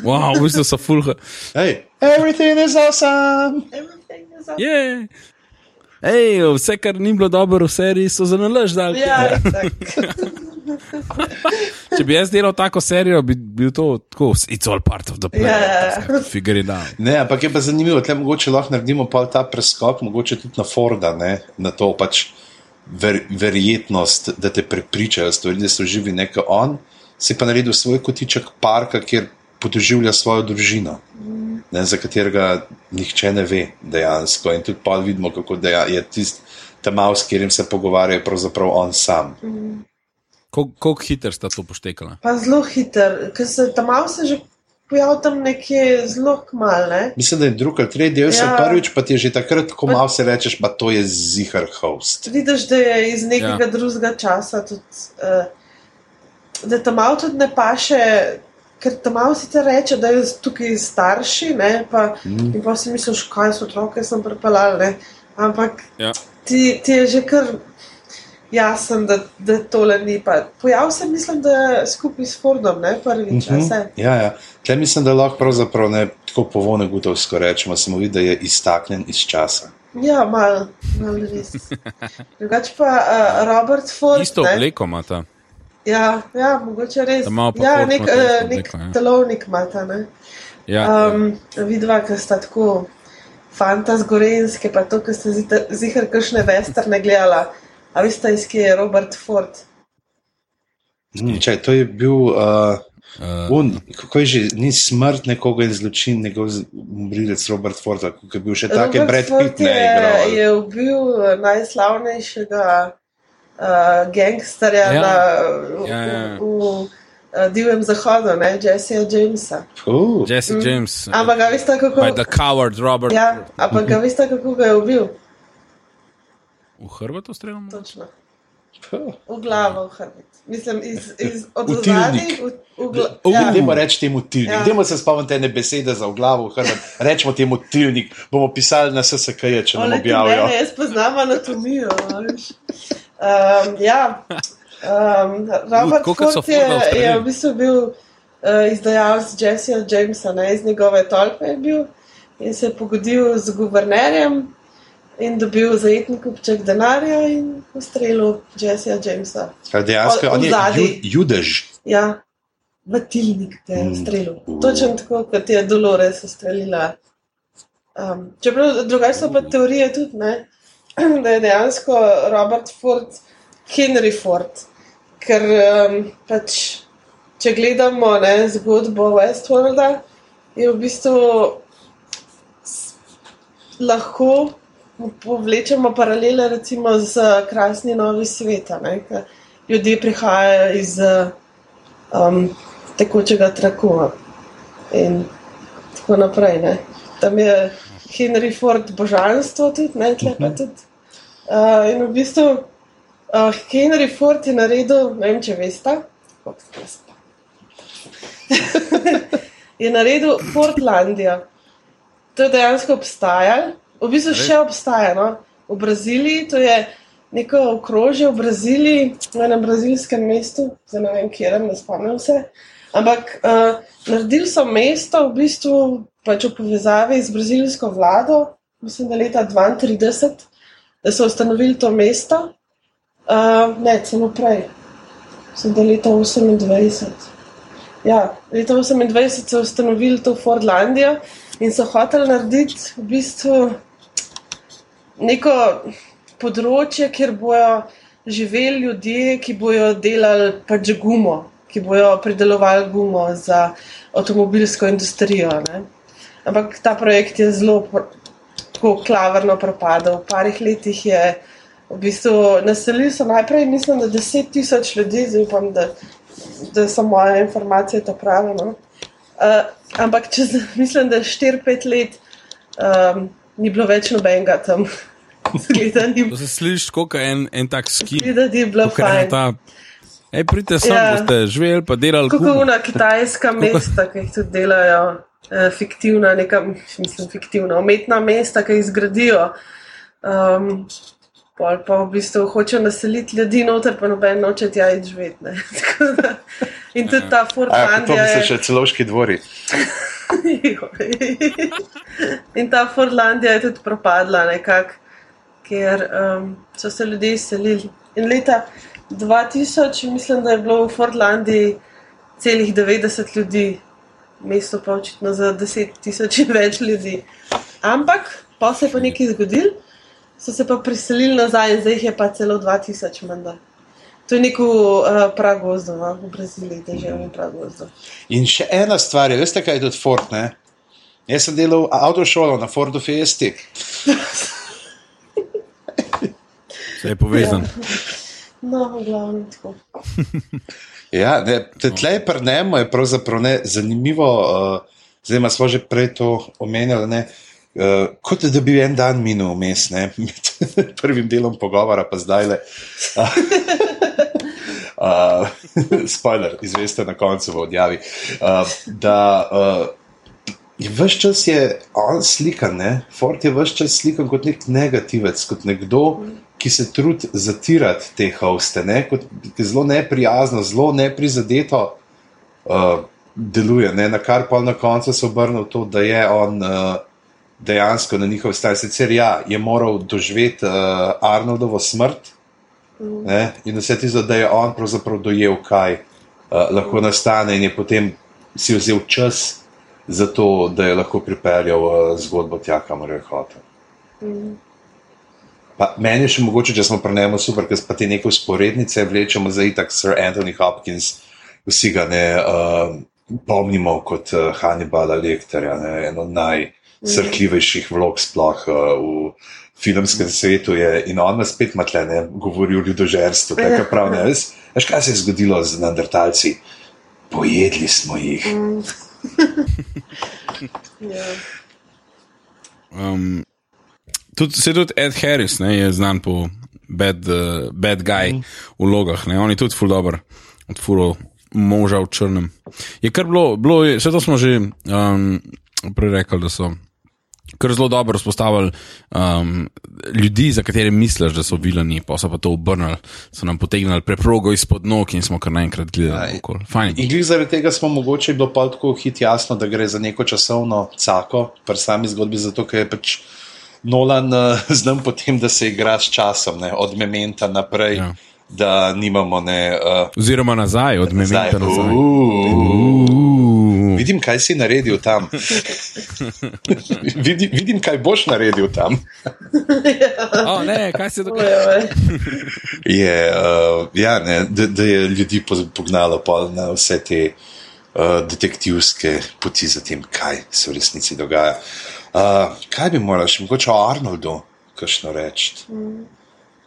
Wow, v bistvu so full. Hey, everything is awesome! Everything is awesome. Yeah. Ej, vse, kar ni bilo dobro v seriji, so za nalaž dali. Ja, tak. Če bi jaz delal tako serijo, bi bil to tako, it's all part of the plan. Ja, ja, ja. Figure it out. Ne, ampak je pa zanimivo, da mogoče lahko naredimo pol ta preskok, mogoče tudi na Forda, ne, na to pač ver, verjetnost, da te prepričajo stvari, da so živi neko on, si pa naredil svoj kotiček parka, kjer podoživlja svojo družino, ne, za katerega nihče ne ve dejansko. In tudi pa vidimo, kako da je tisti ta mal, s katerim se pogovarjajo, pravzaprav on sam. Kol- Koliko hiter sta to poštekala? Pa zelo hiter, ker se tam malo se že pojavil tam nekje zelo kmalne. Mislim, da je drugi ali tretji del, ja. Ja. prvič pa ti je že takrat, ko malo se rečeš, pa to je zihar host. Vidiš, da je iz nekega Ja. drugega časa, tudi, uh, da tam malo tudi ne paše, ker tam malo si te reče, da je tukaj starši, ne, pa, mm. in pa si misliš, kaj so otroke sem pripeljal, ne, ampak Ja. ti, ti je že kar, jasen, da, da tole ni. Pa. Pojavil se, mislim, da je skupaj s Fordom, ne prvič. Mhm. Mm Ja, ja. Tle mislim, da lahko pravzaprav ne tako povone gutovsko rečemo, samo vidi, da je iztaknjen iz časa. Ja, malo, malo res. Drugače pa uh, Robert Ford. Isto obleko ima ta. Ja, ja, mogoče res. Ja, nek, uh, nek obleko, ja. telovnik ima ta. Ne. Ja, Um, vidva, ki sta tako fanta z Gorenske, pa to, ki ste zihar kakšne vesterne gledala. A veste, iz kje je Robert Ford? Mm, čaj, to je bil, uh, uh, un, kako je že, ni smrt nekoga in zločin, njegov umrilec Robert Ford, ki je bil še take Robert Brad Pitt ne je, igral. je ubil eh, najslavnejšega uh, gangsterja Ja. na, v, Ja, ja. v, v, v Divjem zahodu, ne, Jessija Jamesa. Uh, Jesse James. Ampak ga veste, kako, By the coward Robert. ja, ampak ga veste, kako ga je ubil? V Hrvatu streljamo? Točno. V glavo, v hrbet. Mislim, iz, iz od V zadaj, tilnik. v, v gla, Uh, ja. Dajmo reči temu tilnik, Ja. dajmo se spomniti ene besede za v glavo, hrbet. rečemo temu tilnik, bomo pisali na SSK, če nam objavijo. Mene, jaz poznam anatomijo. Um, ja, um, Robert Ford je, je v bistvu bil uh, izdajalec Jessija Jamesa, ne, iz njegove tolpe je bil in se je pogodil z guvernerjem in dobil zajetni kupček denarja in ustrelil Jessija Jamesa. Dejansko, on je vzadi. ju, judež. Ja, v tilnik te je Mm. ustrelil. Točno tako, kot je Dolores ustrelila. Um, čeprav drugače so pa teorije tudi, ne, da je dejansko Robert Ford Henry Ford. Ker um, pač, če gledamo ne, zgodbo Westworlda, je v bistvu lahko povlečemo paralele recimo z krasni novi sveta. Ne, ljudje prihajajo iz um, tekočega traku in tako naprej. Ne. Tam je Henry Ford božanstvo tudi, ne, tle pa tudi. Uh, in v bistvu uh, Henry Ford je naredil, ne vem, če veste, koliko ste jaz pa. je naredil Portlandijo. To je dejansko obstajalo, v bistvu še obstaja. No? V Braziliji, to je neko okrožje v Braziliji, v enem brazilskem mestu, zdaj ne vem, kje je, ne spomnim se. Ampak uh, naredili so mesto v bistvu pač v povezavi z brazilsko vlado, mislim, da leta 32, da so ustanovili to mesto. Uh, ne, celo prej, mislim, da leta 28. Ja, leta 28 so ustanovili to Fordlandijo in so hoteli narediti v bistvu neko področje, kjer bojo živeli ljudje, ki bojo delali pač gumo, ki bojo pridelovali gumo za avtomobilsko industrijo. Ne? Ampak ta projekt je zelo tako klavrno propadel. V parih letih je v bistvu naselili so najprej, mislim, da 10 tisoč ljudi, zdaj upam, da, da so moje informacije to prave. No? Uh, ampak čez, mislim, da 4-5 let um, ni bilo več nobenega tam. Zgleda, ni, To se sliši kot en, en tak skin. zgleda, bilo Ko gre fajn. ta. Ej, pridite sem, Ja. boste živeli, pa delali Kako una kitajska mesta, ki jih tudi delajo, fiktivna, neka, mislim, fiktivna, umetna mesta, ki jih zgradijo. Um, pol pa v bistvu hočejo naseliti ljudi noter, pa noben noče tja iti živeti. In tudi ta A, to Fordlandija bi se je. še celoški dvori. In ta Fordlandija je tudi propadla nekako, ker um, so se ljudje izselili. In leta 2000, mislim, da je bilo v Fordlandiji celih 90 ljudi, mesto pa očitno za 10 tisoč in več ljudi. Ampak pa se je pa nekaj zgodilo, so se pa priselili nazaj in zdaj jih je pa celo 2000 menda. To je neko uh, pragozdo, no? v Braziliji, državni pragozdo. In še ena stvar, je, veste, kaj je tudi Ford? Ne? Jaz sem delal avtošolo na Fordu Fiesti. Vse je povezan. No, v glavnem tako. Ja, ne, tlej prnemo je pravzaprav ne, zanimivo, uh, zdaj smo že prej to omenjali, ne, uh, kot da bi en dan minil vmes, med prvim delom pogovora, pa zdaj le. Uh, spoiler, izveste na koncu v odjavi. Uh, da uh, je vse čas je on slikan, ne? Ford je vse čas slikan kot nek negativec, kot nekdo, ki se trudi zatirati te hoste, ne? kot zelo neprijazno, zelo neprizadeto uh, deluje. Ne? Na kar pa na koncu se obrne v to, da je on. Uh, Dejansko na njihov strani, sicer ja, je moral doživeti uh, Arnoldovo smrt, ne, in vse ti zdaj, da je on pravzaprav dojel, kaj uh, lahko nastane, in je potem si vzel čas za to, da je lahko pripeljal uh, zgodbo tja, kamor je hotel. Pa meni je še mogoče, če smo prenemo super, ker pa te neke usporednice vlečemo za itak Sir Anthony Hopkins, vsi ga ne uh, pomnimo kot uh, Hannibala Lecterja, ne, eno najsrhljivejših vlog sploh uh, v filmskem svetu je in on nas spet matle, ne, govori o ljudožerstvu, tako prav ne, veš, veš, kaj se je zgodilo z Neandertalci? Pojedli smo jih. Ja. Um, tudi, se tudi Ed Harris ne, je znan po bad, uh, bad guy mm. vlogah. Ne. On je tudi ful dobr, odfuro moža v črnem. Je kar bilo, bilo je, vse to smo že um, prej rekli, da so. Ker zelo dobro vzpostavili um, ljudi, za katere misliš, da so vilani, pa so pa to obrnili, so nam potegnili preprogo izpod nog in smo kar naenkrat gledali. In glih zaradi tega smo mogoče bilo pa tako hit jasno, da gre za neko časovno cako, pri sami zgodbi, zato ker je pač Nolan uh, znam potem, da se igra s časom, ne, od mementa naprej, Ja. da nimamo ne. Uh, Oziroma nazaj, od Nazaj. mementa nazaj. Uuu. Vidim, kaj si naredil tam. vidim, vidim, kaj boš naredil tam. Oh, ne, kaj se dogaja? Je, uh, ja, ne, da, da je ljudi po- pognalo pol na vse te uh, detektivske poti za tem, kaj se v resnici dogaja. Uh, kaj bi moral še mogoče o Arnoldu, kakšno reči?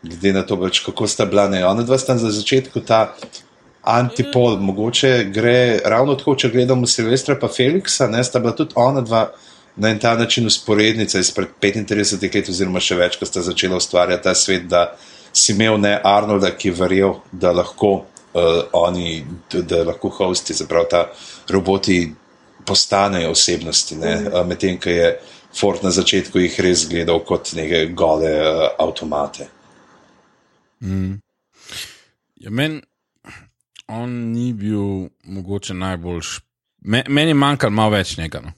Glede na to, pač, kako sta bila ne. Ona dva sta za začetku ta antipol, mogoče gre ravno tako, če gledamo Silvestra pa Feliksa, ne sta bila tudi ona dva na en ta način usporednica izpred 35 let, oziroma še več, ko sta začela ustvarjati ta svet, da si imel ne Arnolda, ki je verjel, da lahko uh, oni, da, lahko hosti, se pravi, ta roboti postanejo osebnosti, ne, uh, medtem ko je Ford na začetku jih res gledal kot neke gole uh, avtomate. Ja, Meni on ni bil mogoče najboljš. Me, meni je manjkalo malo več njega. No.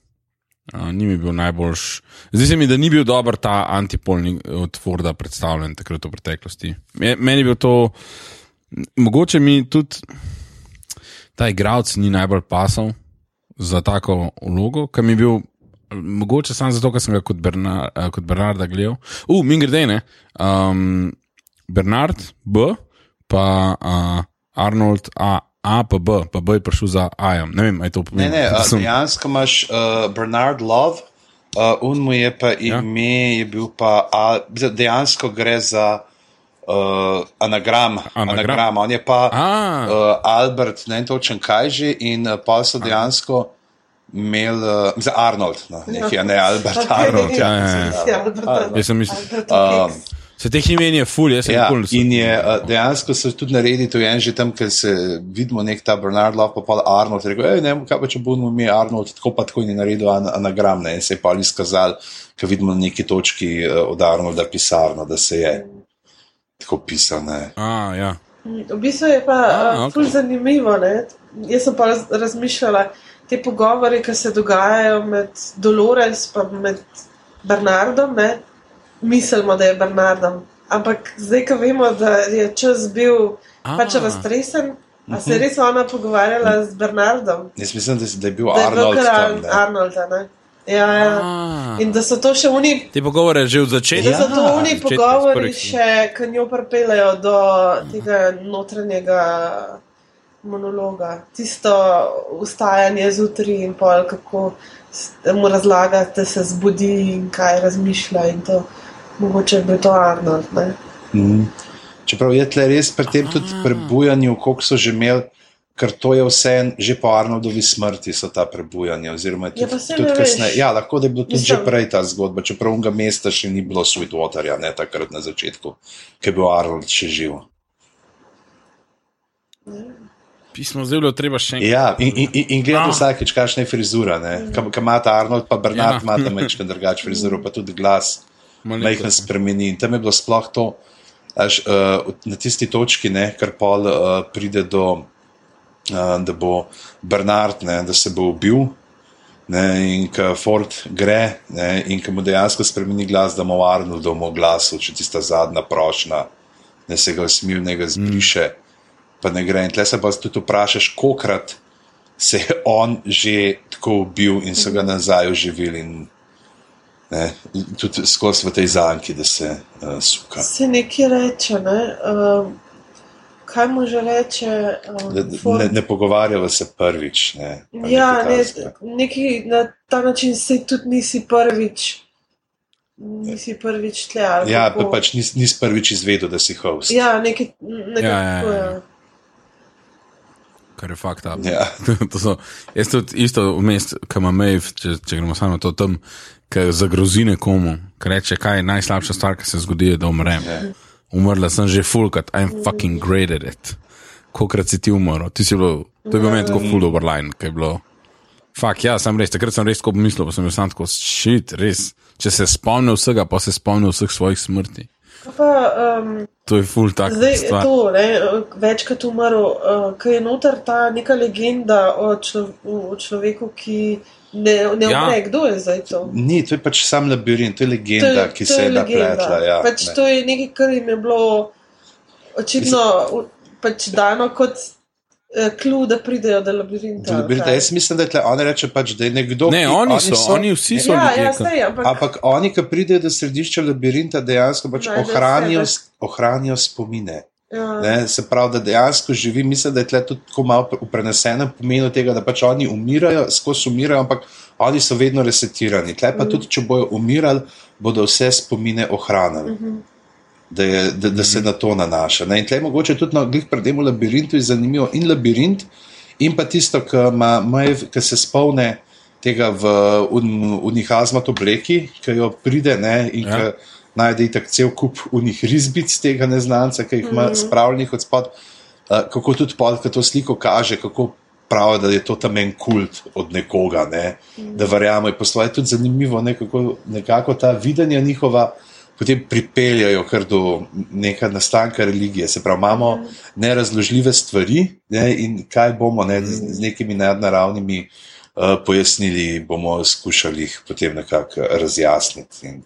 Uh, ni mi bil najboljš. Zdi se mi, da ni bil dober ta antipolni od Forda predstavljen takrat v preteklosti. Me- Meni je bil to, mogoče mi tudi ta igralec ni najbolj pasal za tako vlogo, ker mi je bil. Mogoče samo zato, ker sem ga kot, Bernar, eh, kot Bernarda gledal. Uh, mi gre ne. Um, Bernard B, pa uh, Arnold A, A pa B, pa B je prišel za A. -jem. Ne vem, ali je to Ne, pomeni. ne, a, dejansko imaš uh, Bernard Love, uh, un mu je pa ime, je bil pa, a, dejansko gre za uh, anagram, Anagram. anagram. On je pa uh, Albert, ne vem točen kaj že, in uh, pa so dejansko imeli, uh, za Arnold, no, nekaj, a ne Albert, Arnold. ja, Ja. ja, ja. Alberta- Jaz sem mislil- Um, Keks. Se teh imen je ful, jaz sem Ja, nikoli in je uh, dejansko se tudi naredi to en že tam, ker se vidimo nek ta Bernard Love, pa pa Arnold. Rekel, "Ej, ne vem, kaj pa če bo ime Arnold, tako pa tako in je naredil an anagram. Ne, in se je pa izkazal, ker vidimo na neki točki uh, od Arnolda pisarno, da se je tako pisal. Ne. A, ja. V bistvu je pa A, uh, ok. ful zanimivo. Ne? Jaz sem pa raz, razmišljala, te pogovore, ki se dogajajo med Dolores in med Bernardom, ne? Mislimo, da je Bernardom. Ampak zdaj, ko vemo, da je čas bil pač raztresen, a se je res ona pogovarjala z Bernardom. Jaz mislim, da, da je bil Da je bil Arnold. Arnold, ne? Ja, ja. A. In da so to še oni Te pogovore že od začetka. Da so to Ja, oni iz pogovori, še, ki njo pripeljejo do tega notranjega monologa, tisto ustajanje zjutraj in pol, kako mu razlagate, se zbudi in kaj razmišlja. In to, mogoče je bil to Arnold. Ne? Mm. Čeprav je tle res pri tem tudi prebujanju, koliko so že imeli. Ker to je vse en- že po Arnoldovi smrti, so ta prebujanja. Oziroma, je Ja, tudi, tudi kasneje. Ja, lahko da je bilo tudi Mislim- že prej ta zgodba, čeprav unga mesta še ni bilo Sweetwaterja, ne takrat na začetku, ki je bil Arnold še živ. Pismo zdaj bilo treba še enkrat. Ja, in, in, in, in gledam Ah. vsakeč, kakšna je frizura. Kam ima ta Arnold, pa Bernard, Ja. ima tam nekaj drugačen frizuro, pa tudi glas. Majhen spremeni. In tam je bilo sploh to, až, uh, na tisti točki, ne, kar pol uh, pride do, uh, da bo Bernard, ne, da se bo ubil. Ne, in ko Ford gre, ne, in ko mu dejansko spremeni glas, da mu v Arnoldovu glasu, če tista zadnja prošnja, ne se ga smil, ne ga zbriše, mm. pa ne gre. In tle se pa tudi vprašaš, kolikrat se je on že tako ubil in so ga nazaj oživili. In, ne, tudi skozi v tej zanki, da se uh, suka. Se nekaj reče, ne? Um, kaj mu že reče? Um, Ne, ne, ne pogovarjava se prvič. Ne, Ja, nekaj ne, neki, na ta način se tudi nisi prvič, nisi prvič tle. ali ja kako. pa pač nis, nis prvič izvedel, da si host. Ja, nekaj, nekaj Ja, ja, tako, ja. ja. Kar je fakt. Ja. to so, jaz tudi isto vmes, ki ima Maeve, če, če gremo samo to tam, ki zagrozi nekomu, ki reče, kaj je najslabša stvar, ki se zgodi, je, da umrem. Ja. Umrla sem že fulkat, I'm fucking great at it. Kolikrat si ti umrl, ti si bil, to je bil meni tako full overline, ki je bilo. Fak, ja, sem res, takrat sem res tako pomislil, pa sem bil sam tako, shit, res. Če se spomnil vsega, pa se spomnil vseh svojih smrti. Pa, um, To je full tak zdaj je to, ne, večkrat umrl, uh, ker je noter ta neka legenda o, člo, o človeku, ki ne, ne Ja. umre. Kdo je zdaj to? Ni, to je pač sam labirint, to je legenda, ki se je napletla. Ja, pač ne. to je nekaj, kar jim je bilo očitno v- pač dano kot klu, da pridejo do labirinta. ali Labirint, kaj. jaz mislim, da je tle, oni reče pač, da je nekdo. Ne, ki, oni so, oni vsi so Ja, ljudje. ja, sej, ampak, Ampak oni, ki pridejo do središča labirinta, dejansko pač ohranijo, sebe. ohranijo spomine. Ja. Ne, se pravi, da dejansko živi, mislim, da je tle tudi tako malo v prenesenem pomenu tega, da pač oni umirajo, skozi umirajo, ampak oni so vedno resetirani. Tle pa tudi, če bojo umirali, bodo vse spomine ohranili. Da, je, da, da se na to nanaša. Ne? In tle mogoče tudi na glih predemu labirintu je zanimivo in labirint, in pa tisto, ki se spomne tega v un, unih azmat obleki, ki jo pride ne, in Ja. ja. Najde itak cel kup unih risbic tega neznanca, ki jih ima mm. spravljenih od spod, uh, kako tudi pod, ko to sliko kaže, kako pravi, da je to tam en kult od nekoga, ne, mm. da verjamemo. Poslova je tudi zanimivo, ne, kako nekako ta videnja njihova. Potem pripeljajo kar do neka nastanka religije. Se pravi, imamo nerazložljive stvari ne, in kaj bomo ne, z, z nekimi nadnaravnimi uh, pojasnili, bomo skušali jih potem nekako razjasniti. In,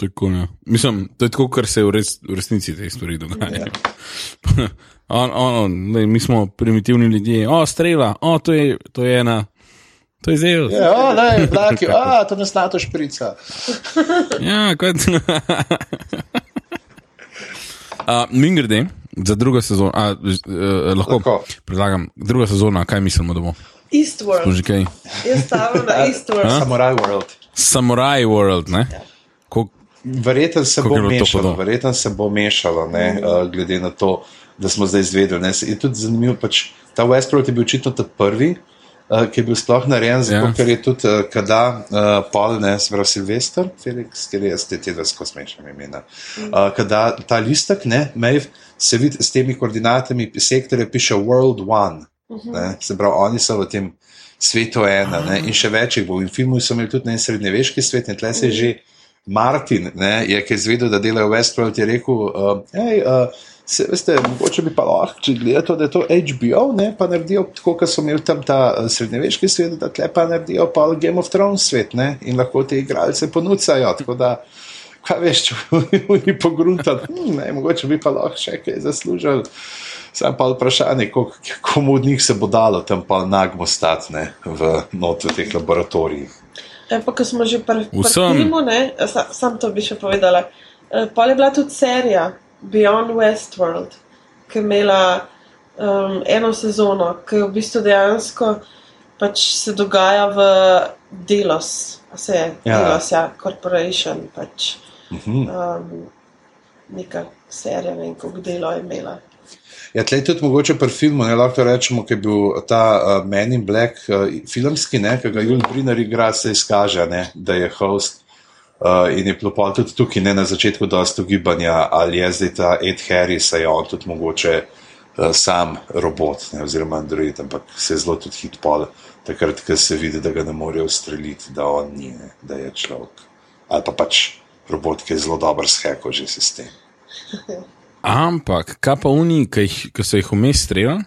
To je, cool, ja. Mislim, to je tako, kar se v, res, v resnici te stvari dogaja. on, on, on, lej, mi smo primitivni ljudje, o, strela, o, to je, to je ena, to je zel. ja, o, ne, blaki, a, to nas nato šprica. Ja, kot. uh, Mingrde, za drugo sezono, a, uh, lahko, Lahko. predlagam, druga sezona, kaj mislimo, da bo? Smo Eastworld. že kaj? Jaz stavim na Eastworld. Samurai World. Samurai World, ne? Ko, Verjetno se bo mešalo, verjetno se bo mešalo, ne, uh, glede na to, da smo zdaj izvedeli. Ne. Je tudi zanimivo, pač, ta Westworld je bil očitno ta prvi, uh, ki je bil sploh narejen, zato Ja. ker je tudi, uh, kada uh, Paul, ne, se pravi Silvester, Felix, ker je ste te dva skozi smešna imena. Uh, kada ta listek, ne, Maeve, se vidi s temi koordinatami sektorja, piše World One. Ne, se pravi, oni so v tem svetu ena ne, in še več jih bo. In v filmu so imeli tudi en srednjeveški svet in tle se je že Martin, ne, je, ki je izvedel, da delajo Westworld, je rekel, uh, hej, uh, se, veste, mogoče bi pa lahko, če gledate, da je to HBO, ne, pa naredijo tako, kot so imeli tam ta uh, srednjeveški svet, da tle pa naredijo pa Game of Thrones svet, ne, in lahko te igralce ponucajo. Tako da, kaj veš, če oni pogruntati, hm, ne, mogoče bi pa lahko še kaj zaslužili. Sam pa vprašanje, komu od njih se bo dalo tam pa nagmo stati ne, v not v teh laboratorijih. E, pa, ko smo že pri Vsem. filmu, ne, sa, sam to bi še povedala. E, Pa je bila tudi serija Beyond Westworld, ki je imela um, eno sezono, ki je v bistvu dejansko pač se dogaja v Delos, se je Ja. ja. Delos, ja, Corporation, pač Mhm. um, neka serija, ne vem, koliko delo je imela. Ja, tleh tudi mogoče pri filmu, ne lahko rečemo, ki je bil ta uh, Man in Black uh, filmski, ne, ki ga Jul Briner igra, se izkaže, ne, da je host. Uh, in je bilo pa tudi tukaj ne, na začetku dosta ugibanja, ali je zdaj ta Ed Harris, a je on tudi mogoče uh, sam robot, ne, oziroma Android, ampak se je zelo tudi hit pol, takrat, ko se vidi, da ga ne morejo ustreliti, da on ni, ne, da je človek. Ali pa pač robot, ki je zelo dober sheko že sistem. Ampak, kaj pa oni, ki, ki so jih vmes streljali,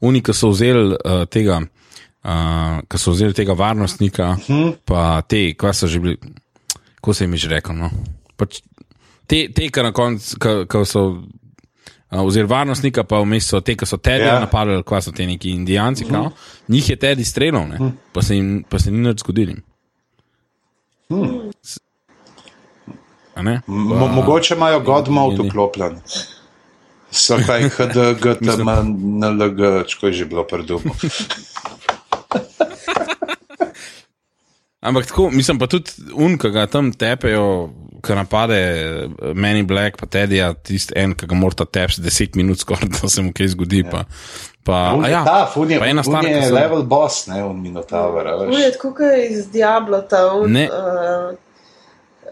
oni, ki so vzeli uh, tega, uh, ki so vzeli tega varnostnika, uh -huh. pa te, kaj so že bili, ko se jim že rekel. No? Pač te, te ki na koncu, ki so. Uh, Oziroma, varnostnika pa vmes so te, ki so Ja. yeah. napadali, kva so te neki indijanci, uh -huh. njih je tedi streljal, uh -huh. pa, se jim- pa se ni nič zgodilo. Hmm. Mo mogoče imajo ni. vklopljen. So kaj HDG, TM, NLG, čko je že bilo predupo. Ampak tako, mislim pa tudi un, ki ga tam tepejo, ki napade meni Black, pa Tedija, tisti en, ki ga morata tepsti 10 minut skoraj, da se mu kaj zgodi. Pa, pa, Un a je ja, ta, fun je, pa ena stvar, je level boss, ne, on Minotaur, veš. je tako, kot je iz Diablota. On, Ne. Uh,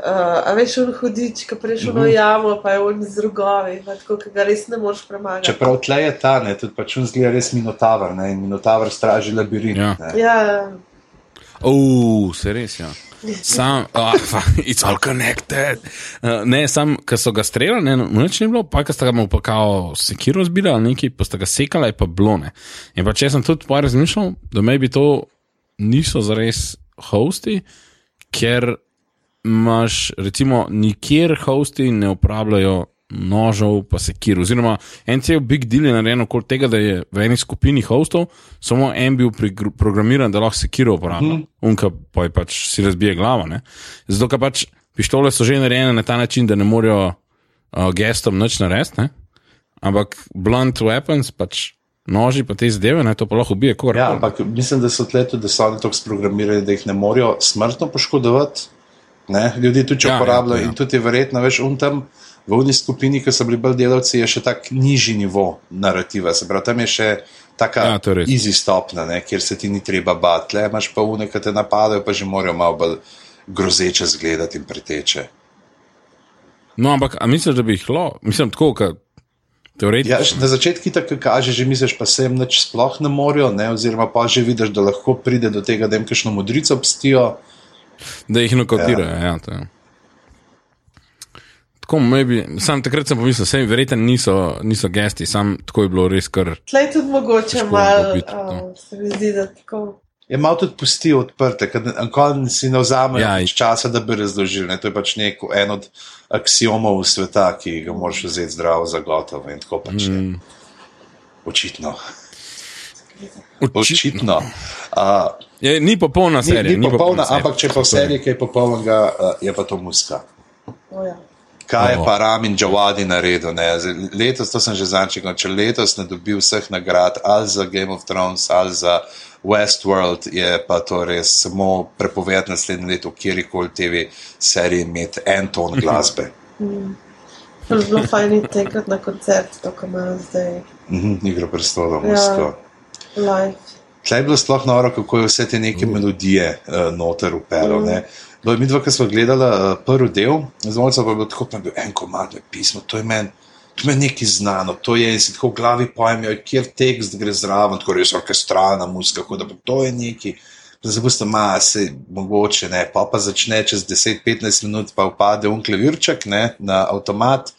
uh, a veš, on hudič, ki prejšel Mhm. uh -huh. v jamo, pa je on z rogovi, pa tako, ki ga res ne moreš premagati. Čeprav tle je ta, ne, tudi pač on zgleda res Minotaur, ne, in Minotaur straži labirint. Ja. ne. Ja, Oh, se res, ja. Sam, oh, it's all connected. Uh, ne, sam, ki so ga streljali, ne, noč ni bilo, pa ki sta ga mu pa kao sekiro zbili ali nekaj, pa sta ga sekala, je pa blone. In pa če sem tudi pa razmišljal, da me bi to niso zares hosti, ker imaš, recimo, nikjer hosti ne uporabljajo nožev, pa sekir. Oziroma, en cel big deal je narejen okoli tega, da je v eni skupini hostov samo en bil programiran, da lahko sekiro uporablja. Mm -hmm. Unka pa je pač si razbije glavo. Ne? Zato, ker pač pištole so že narejene na ta način, da ne morejo uh, gestom nič narediti, ne? ampak blunt weapons, pač noži, pa te zadeve, ne, to pa lahko ubije kogar. Ja, ampak mislim, da so tle tudi, da so oni tako sprogramirani, da jih ne morejo smrtno poškodovati. Ne? Ljudi tudi Ja, ja, ja, uporabljajo ja. ja, in tudi je verjetno, veš, un tam v uni skupini, ki so bili bolj delavci, je še tak nižji nivo narativa. Se pravi, tam je še taka Ja, easy stopna, ne? kjer se ti ni treba bati. Tle imaš pa une, ki te napadajo, pa že morajo malo bolj grozeče zgledati in preteče. No, ampak misliš, da bi jih lahko, mislim, tako, kot teoretično. Ja, na začetku tako kaže, že misliš, pa se jim nič sploh ne morajo, ne? oziroma pa že vidiš, da lahko pride do tega, da jim kakšno modrico pstijo. Da jih nokotirajo. Ja. Ja, to. Tako, maybe, sam takrat sem pomislil, vse verjetno niso, niso gesti, sam tako je bilo res kar. tlej tudi mogoče malo, uh, se mi zdi, da tako. Je malo tudi pustijo odprte, ker nikoli si ne vzamejo Ja, ja, časa, da bi razložili. Ne? To je pač nek en od aksiomov sveta, ki ga moraš vzeti zdravo za gotovo in tako pač je. Očitno. Očitno. Uh, Je, ni popolna ni, serija. ni popolna, serija. ampak če pa v seriji kaj popolnega, uh, je pa to muska. Oh, ja. Kaj je Oh. pa Ramin Džavadi naredil? Ne? Zdaj, Letos, to sem že zančekal, če letos ne dobi vseh nagrad, ali za Game of Thrones, ali za Westworld, je pa to res samo prepoved naslednje leto, kjerkoli TV seriji imeti en ton glasbe. Bi bilo fajn iti enkrat na koncert, to, ko imajo zdaj Mhm, Igro prestolov, Ja. musko. Live. Tlej je bilo sploh noro, kako je vse te neke melodije uh, noter upelo. Mm. No, mi dva, ki smo gledali uh, prvi del, zelo pa je bilo tako, da je bil en komad pismo, to je meni. To je nekaj znano, to je in si tako v glavi pojmijo, kjer tekst gre zraven, tako res orkestralna muzika, kot da pa to je neki. Zdaj boste malo, se mogoče ne, pa pa začne čez 10-15 minut, pa upade un klavirček ne, na avtomat,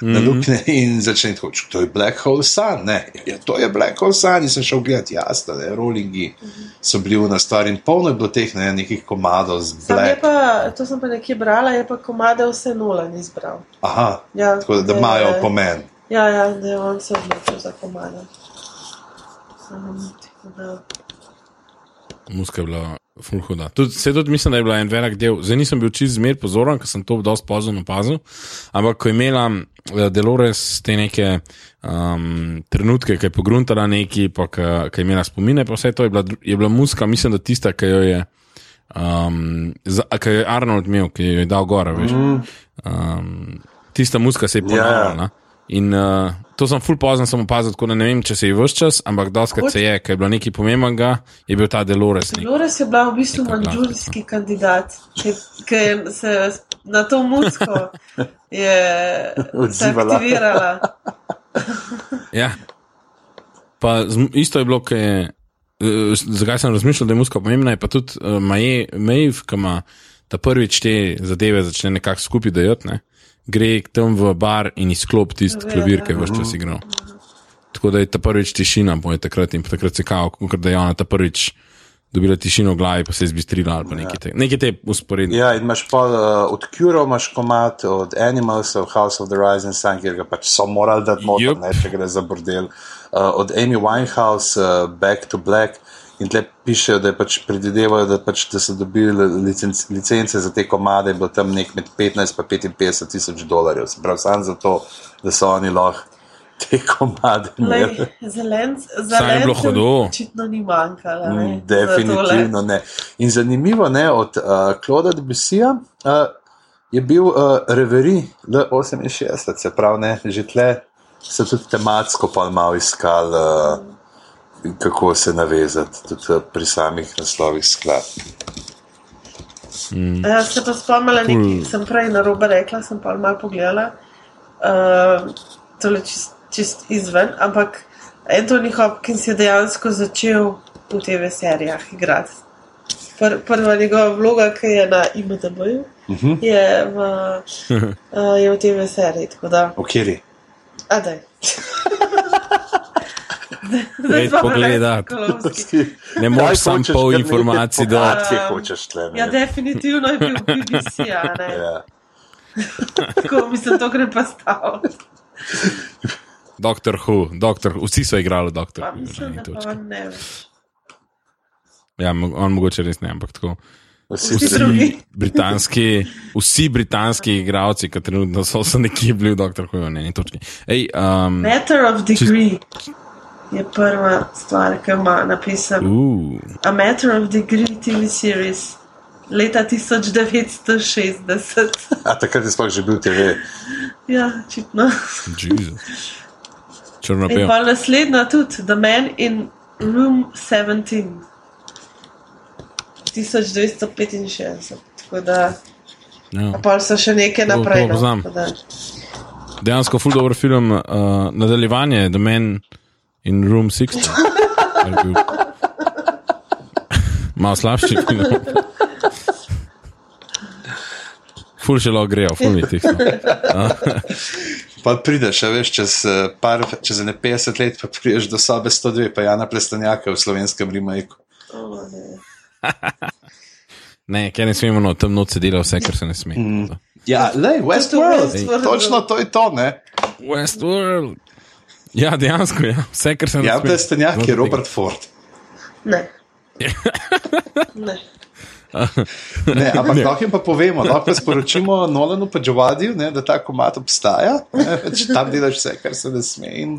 mm -hmm. na luknje in začne tako, "Ču, to je Black Hole Sun, ne, ja, to je Black Hole Sun in sem šel gledati, jasno, ne, rollingi mm -hmm. so bili v stvar in polno je bilo teh ne, nekih komadov z Black. pa, to sem pa nekje brala, je pa komade vse nula ni izbral. Aha, Ja, tako da, imajo pomen. Ja, ja, da je on se odločil za komade. Um, Muska je bila ful huda. Tudi, se tudi mislim, da je bila en velik del. Zdaj nisem bil čist zmer pozoren, ker sem to dosti pozorno opazil. Ampak ko je imela eh, Delores te neke um, trenutke, ki je pogruntala neki, pa ki je imela spomine, pa vse to je bila, je bila muska, mislim, da tista, ki jo je. Um, jo je Arnold imel, ki jo je dal gor, veš. Um, tista muska se je ponavljala. Ja. In uh, to sem full pozno sem opazil, tako da ne vem, če se je vse čas, ampak doskrat se je, ker je bilo nekaj pomembnega, je bil ta Delores. nek- Dolores je bila v bistvu Neka manjžurijski kandidat, ki, ki je se na to musko je se aktivirala. Ja. Pa isto je bilo, kaj je, eh, zakaj sem razmišljal, da je muska pomembna, je pa tudi uh, Maeve, ki ima ta prvič te zadeve začne nekako skupaj dajati, ne? Gre tam v bar in izklop tisti klavir, ki je vse čas igral. Tako da je ta prvič tišina, boje takrat in takrat se kao, kot da je ona ta prvič dobila tišino v glavi, pa se je zbistrila ali pa nekaj te, nekaj te usporedne. Ja, in imaš pa uh, od Kuro, imaš komat, od Animals, of House of the Rising Sun, kjer ga pač so morali dati motor, Jup. ne, če gre za bordel. Uh, od Amy Winehouse, uh, Back to Black. In tle pišejo, da, je pač predvidevajo, da, pač, da so dobili licenc, licence za te komade, in bilo tam nek med 15 in 55 tisoč dolarjev. Se pravi, samo zato, da so oni lahko te komade imeli. Zelen, Saj je bilo hudo. Očitno ni manjkalo. ne, Mm, Definitivno ne. In zanimivo ne, od uh, Kloda Debusija uh, je bil uh, Reveri L68, se pravi, ne, že tle so tudi tematsko pa malo iskali, uh, kako se navezati tudi uh, pri samih naslovih skladb. Ja, se pa spomnila, nekaj sem prej na robe rekla, sem pa malo pogledala. Uh, tole čist, čist izven, ampak Anthony Hopkins je dejansko začel v TV serijah igrati. Pr, prva njegova vloga, ki je na IMDB, uh -huh. je, v, uh, je v TV seriji. Tako da, V kateri? a daj. Daj pogledati. Ne Kaj moreš sam pol informacij dati. Um, hočeš tle? Ja, definitivno je bil BBC, a ne. Ja. Tako mislim, to gre pa staviti. Doktor Who, doktor, vsi so igrali doktor. Pa Who, mislim, da pa on ne. Ja, on mogoče res ne, ampak tako. Vsi Vsi. Britanski, vsi britanski igralci, ki trenutno so, so nekje bili v doktor Who, ne, ni točki. Ej, um, Matter of degree je prva stvar, ki ima napisano. uh, A Matter of Degree TV series leta 1960. A takrat je sploh že bil TV. ja, očitno. Črno In pel. pa naslednja tudi, The Man in Room 17. 1965. Tako da, Ja. pa so še neke To- naprej. to poznam. No. Dejansko ful dober film, uh, nadaljevanje The Man in Room 60. Je bil Malo slabši film. Ful še lahko grejo, ful mi tih. Pa prideš, a veš, čez, eh, par, čez ne 50 let, pa prideš do sobe 102, pa Jana Plestanjaka v slovenskem remaku. O, ne. Ne, ker ne smemo, no, tam noč se dela vse, kar se ne sme. Mm. Ja, le, Westworld, Westworld. točno to je to, ne? Westworld. Ja, dejansko, ja. vse, kar se ne Ja, sme. Plestanjak je Robert Ford. Ne. ne. Ne, ampak lahko jim pa povemo, lahko pa sporočimo Nolanu pa Džavadiju, ne, da ta komat obstaja, ne, če tam delaš vse, kar se ne sme. In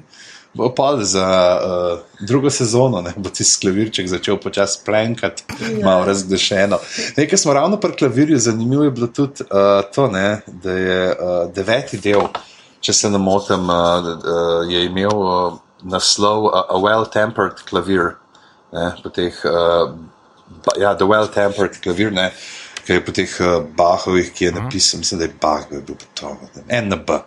bo pa za uh, drugo sezono, ne, bo ti klavirček začel počasi plenkati, ja. malo razglašeno. Nekaj smo ravno pri klavirju, zanimivo je bilo tudi uh, to, ne, da je uh, deveti del, če se ne motim, je imel naslov A Well-Tempered Klavir. Ne, po teh ja, The Well-Tempered klavir, ne, ki je po teh Bahovih, ki je napisal, mislim, da je Bach bil bil pa to, en na B.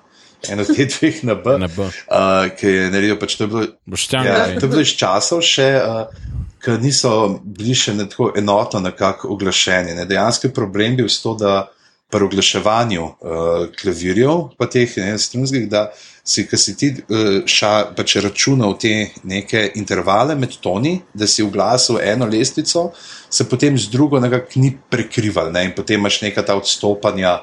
En od teh dveh na B, Na B. Uh, ki je naredil pač to je bilo. Boštjan, Ja, to je bilo iz časov še, uh, ki niso bili še tako enotno nekako oglašeni. Ne. Dejansko je problem bil s to, da pri oglaševanju uh, klavirjev, pa teh ne, strunskih, da si, ki si ti uh, ša, pač računal te neke intervale med toni, da si uglasil eno lestvico, se potem z drugo nekako ni prekrival ne, in potem imaš neka ta odstopanja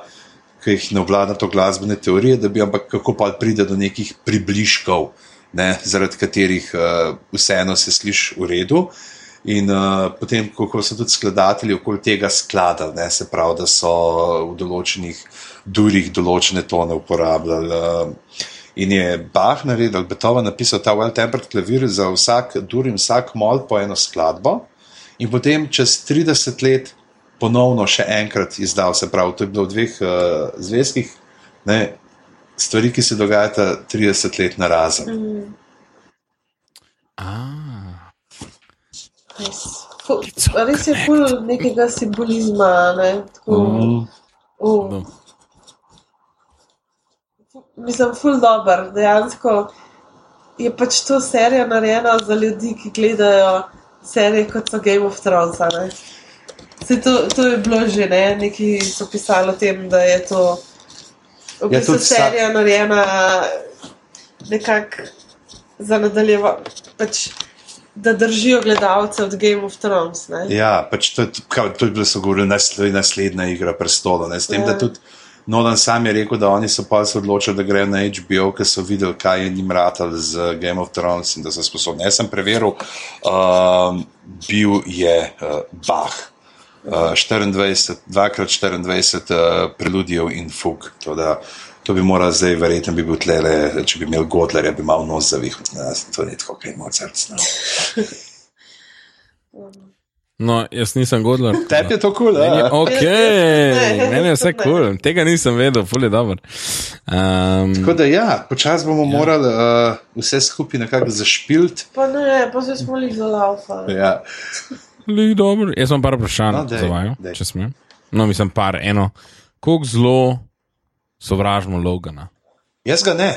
ki jih ne obvlada to glasbene teorije, da bi ampak kako pa pride do nekih približkov, ne, zaradi katerih uh, vseeno se sliši v redu. In uh, potem, kako so tudi skladatelji okoli tega skladali, ne, se pravi, da so v določenih durih določene tone uporabljali. Uh, in je Bach naredil, Beethoven napisal ta well-tempered klavir za vsak dur in vsak mol po eno skladbo, in potem čez 30 let ponovno še enkrat izdal, se pravi, to je bilo v dveh uh, zvezkih, ne, stvari, ki se dogajata 30 let na razen. Ah, Res, res je ful nekega simbolizma. Ne? Tako, Mm. uh, no. mislim, ful dober, dejansko. je pač to serija narejena za ljudi, ki gledajo serije kot so Game of Thrones. Saj to, to je bilo že ne, neki so pisali o tem, da je to v Ja, bistvu sa- serija narejena nekako za nadaljevanje, pač, da držijo gledalce od Game of Thrones. Ne. Ja, pač to, kao, to je bilo so govorili nasl- naslednja igra prestolov. ne, S tem, Ja. da tudi Nolan sam je rekel, da oni so pa se odločili, da grejo na HBO, ker so videli, kaj je njim ratal z Game of Thrones in da so sposobni. Jaz sem preveril, um, bil je uh, Bach. Uh, 24, 2x24 uh, preludijev in fug. To, da, to bi moral zdaj, verjetno bi bil tlele, če bi imel Godlerja, bi mal nos zavih. Ja, to ni tako, kaj ima srce. No. No, jaz nisem godler. Tebi je to kul, cool, Meni je ali? ok, Ne, meni je vse kul, cool. tega nisem vedel, fulje dobro. Um, Tako da, ja, počasi bomo ja. morali uh, vse skupaj nekako zašpilt. Pa ne, pa se smo jih zalaufali. Ja. Li, dobro. Jaz imam par vprašanj No, daj, za vaju, daj. če smem. No, mislim, par eno. Kako zelo sovražimo Logana? Jaz ga ne.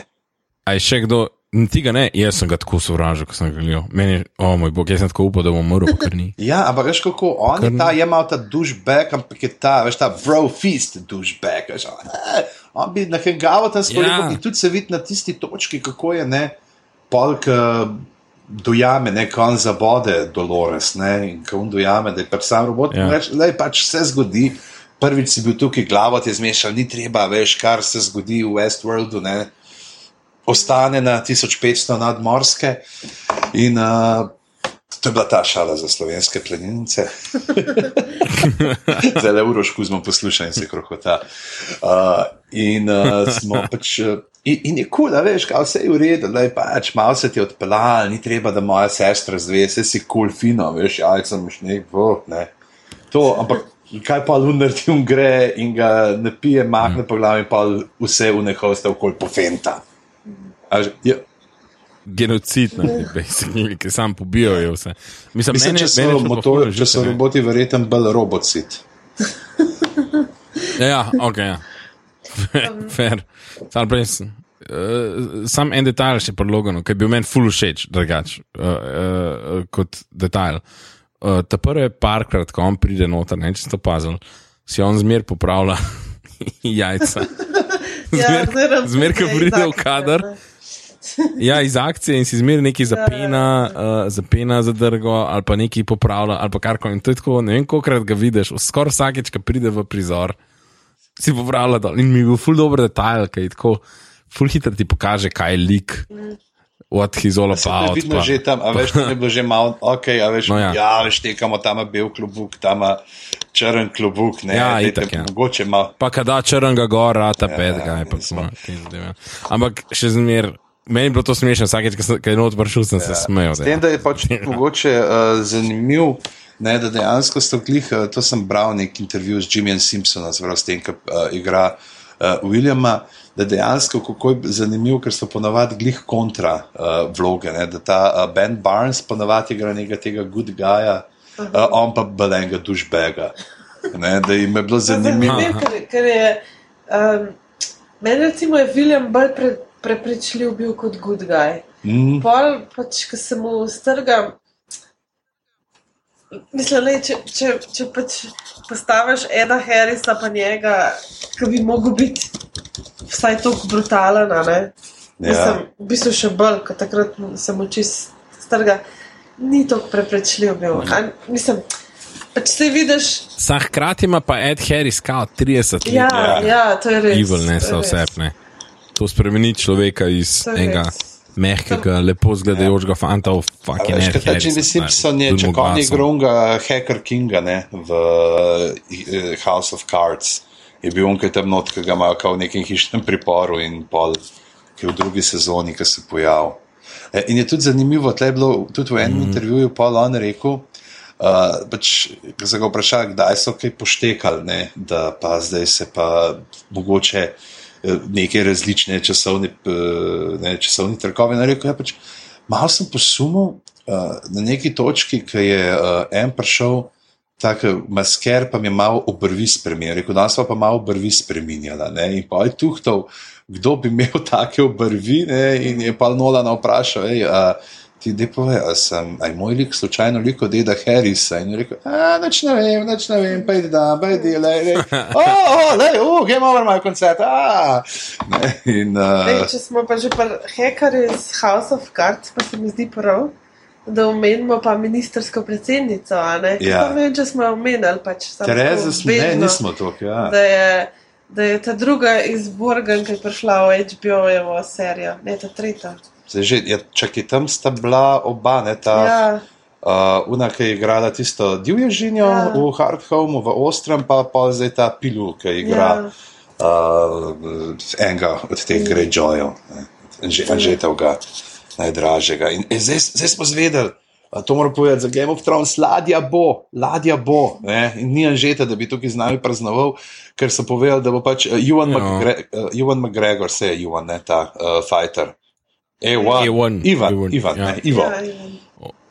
A je še kdo, ti ga ne, jaz sem ga tako sovražil, ko sem ga gledal. Meni, o oh moj bog, jaz sem tako upal, da bom umrl, ker ni. Ja, ampak veš kako, on je ta, je mal ta dušbek, ampak je ta, veš ta bro fist dušbek. veš, eh, On bi nahengaval tam svoj, Ja. in tudi se vidi na tisti točki, kako je ne, polk uh, dojame, ne, kon zabode Dolores, ne, in ko on dojame, da je pač sam robot, Ja. ja. da je pač vse zgodi. Prvič si bil tukaj, glavo ti je zmešal, ni treba, veš, kar se zgodi v Westworldu, ne, ostane na 1500 nadmorske. In uh, to je bila ta šala za slovenske plenilnice. Le uroš kuzmo posluša in se krohota. Uh, in uh, smo pač. In, in je kul, cool, veš, kaj vse je v redu, da je pač malo se ti odpeljal, ni treba, da moja sestra zve, vse si kul, cool, fino, veš, jajca imaš nek vrh, ne. To, ampak kaj pa lunar ti um gre in ga ne pije, mahne po glavi, pa vse v nehoste okoli pofenta. A že- Ja, Genocid, basically, ki sam pobijajo vse. Mislim, Mislim, meni, če so, je pa motor, če so roboti, verjetno bolj robocit. Ja, ok. Ja. Fair. Sam, prej, uh, sam en detajl še pri Loganu, ki je bil meni ful všeč, drugače uh, uh, kot detajl. Uh, ta prvi parkrat, ko on pride noter, ne če ste opazili, si on zmer popravlja jajca. Ja, Zmer, zmer ko pride v kader. Ja, iz akcije in si zmeri neki zapena, uh, zapena za drgo, ali pa neki popravlja, ali pa karkoli. In to je tako, ne vem, kolikrat ga vidiš, skoraj vsakeč, ko pride v prizor, si popravlja dol. In mi je bil ful dober detajl, ki je tako, ful hitro ti pokaže, kaj je lik, what he's all je about. vidno pa- že tam, a veš, tam je bilo že malo, ok, a veš, No, no, ja. ja. ja, veš, tekamo tam bel klubuk, tam črn klubuk, ne, Ja, dajte itak, ja. mogoče malo. Pa kada črnega gora, ta Ja, petega, je pa tako. te zadeve. Ampak še zmer, meni je bilo to smešno, vsakeč, ko je not prišel, sem se smejal. S tem, da je pač mogoče uh, zanimiv, ne, da dejansko sto glih, uh, to sem bral nek intervju z Jimmyjem Simpsonom, zelo s tem, ki uh, igra uh, Williama, da dejansko kako je zanimiv, ker so ponavadi glih kontra uh, vloge, ne, da ta uh, Ben Barnes ponavadi igra nekega tega good guya, uh, on pa belenga dušbega. Ne, da jim je bilo zanimivo. Zanimivo, ker, ker je. Um, meni recimo je William bolj pre, prepričljiv bil kot good guy. Mm, Pol, pač, ko se mu strga. Mislim, le, če, če, če pač postaviš Eda Harrisa pa njega, ki bi mogel biti vsaj tako brutalen, a ne? Ja. Mislim, v bistvu še bolj, ko takrat se mu čist strga, ni tako prepričljiv bil. A, mislim, pač se vidiš, Sa hkrati ima pa Ed Harris kao 30 let. ja, Ja. ja, to je res. Evil, ne so res. vse. Ne. To spremeni človeka iz enega res. mehkega, lepo zgledajočega fanta v A fucking Ed kaj ta Harris. Jimmy Simpson je, Bil če mu konj glasom. igral unga Hacker Kinga ne, v uh, House of Cards, je bil on, ki je tam not, ki ga imajo kao v nekem hišnem priporu in pol, ki je v drugi sezoni, ki se pojavil. E, In je tudi zanimivo, tle je bilo tudi v enem mm. intervjuju, pa on rekel, uh, pač, ko so ga vprašali, kdaj so kaj poštekali, ne, da pa zdaj se pa mogoče eh, neke različne časovne, eh, ne, časovne trkove. In je rekel, ja, pač, malo sem posumil uh, na neki točki, ki je uh, en prišel tako masker pa mi je malo obrvi spremenil. Rekel, da smo pa malo obrvi spremenjala. Ne? In pa je tuhtal, kdo bi imel take obrvi. Ne? In je pa Nolan vprašal, ej, a, ti de pove, a sem, aj moj lik slučajno liko deda Harrisa. In je rekel, a nič ne vem, nič ne vem, pejdi da, pejdi, le, le. O, o, le, o, game over my koncert. A. Ne? In, uh, če smo pa že pri hekerju iz House of Cards, pa se mi zdi prav, da omenimo pa ministersko predsednico. Ja. vem, če smo jo omenili. Pač, samo Tereza ne, bežno, nismo to. Ja. Da je, da je ta druga iz Borgen, ki je prišla v HBO-jevo serijo, ne ta tretja. Zdaj že, ja, čakaj, tam sta bila oba, ne ta. Ja, Uh, Una, ki je igrala tisto divjo žinjo ja. V Hard Homeu, v Ostrem, pa pa zdaj ta pilu, ki igra ja. uh, enega od teh Greyjoyev, ne, Anže- Anžetovega najdražjega. In e, zdaj, zdaj smo zvedeli, to moram povedati za Game of Thrones, ladja bo, ladja bo. Ne, in ni Anžeta, da bi tukaj z nami praznoval, ker so povedali, da bo pač uh, Ewan, Ja. McGre uh, Ewan McGregor, se je Ewan, ne ta uh, fighter. Ewan, Ewan, Ivan, Ewan, Ivan, ja. ne, Ivo. Ja, Ivan.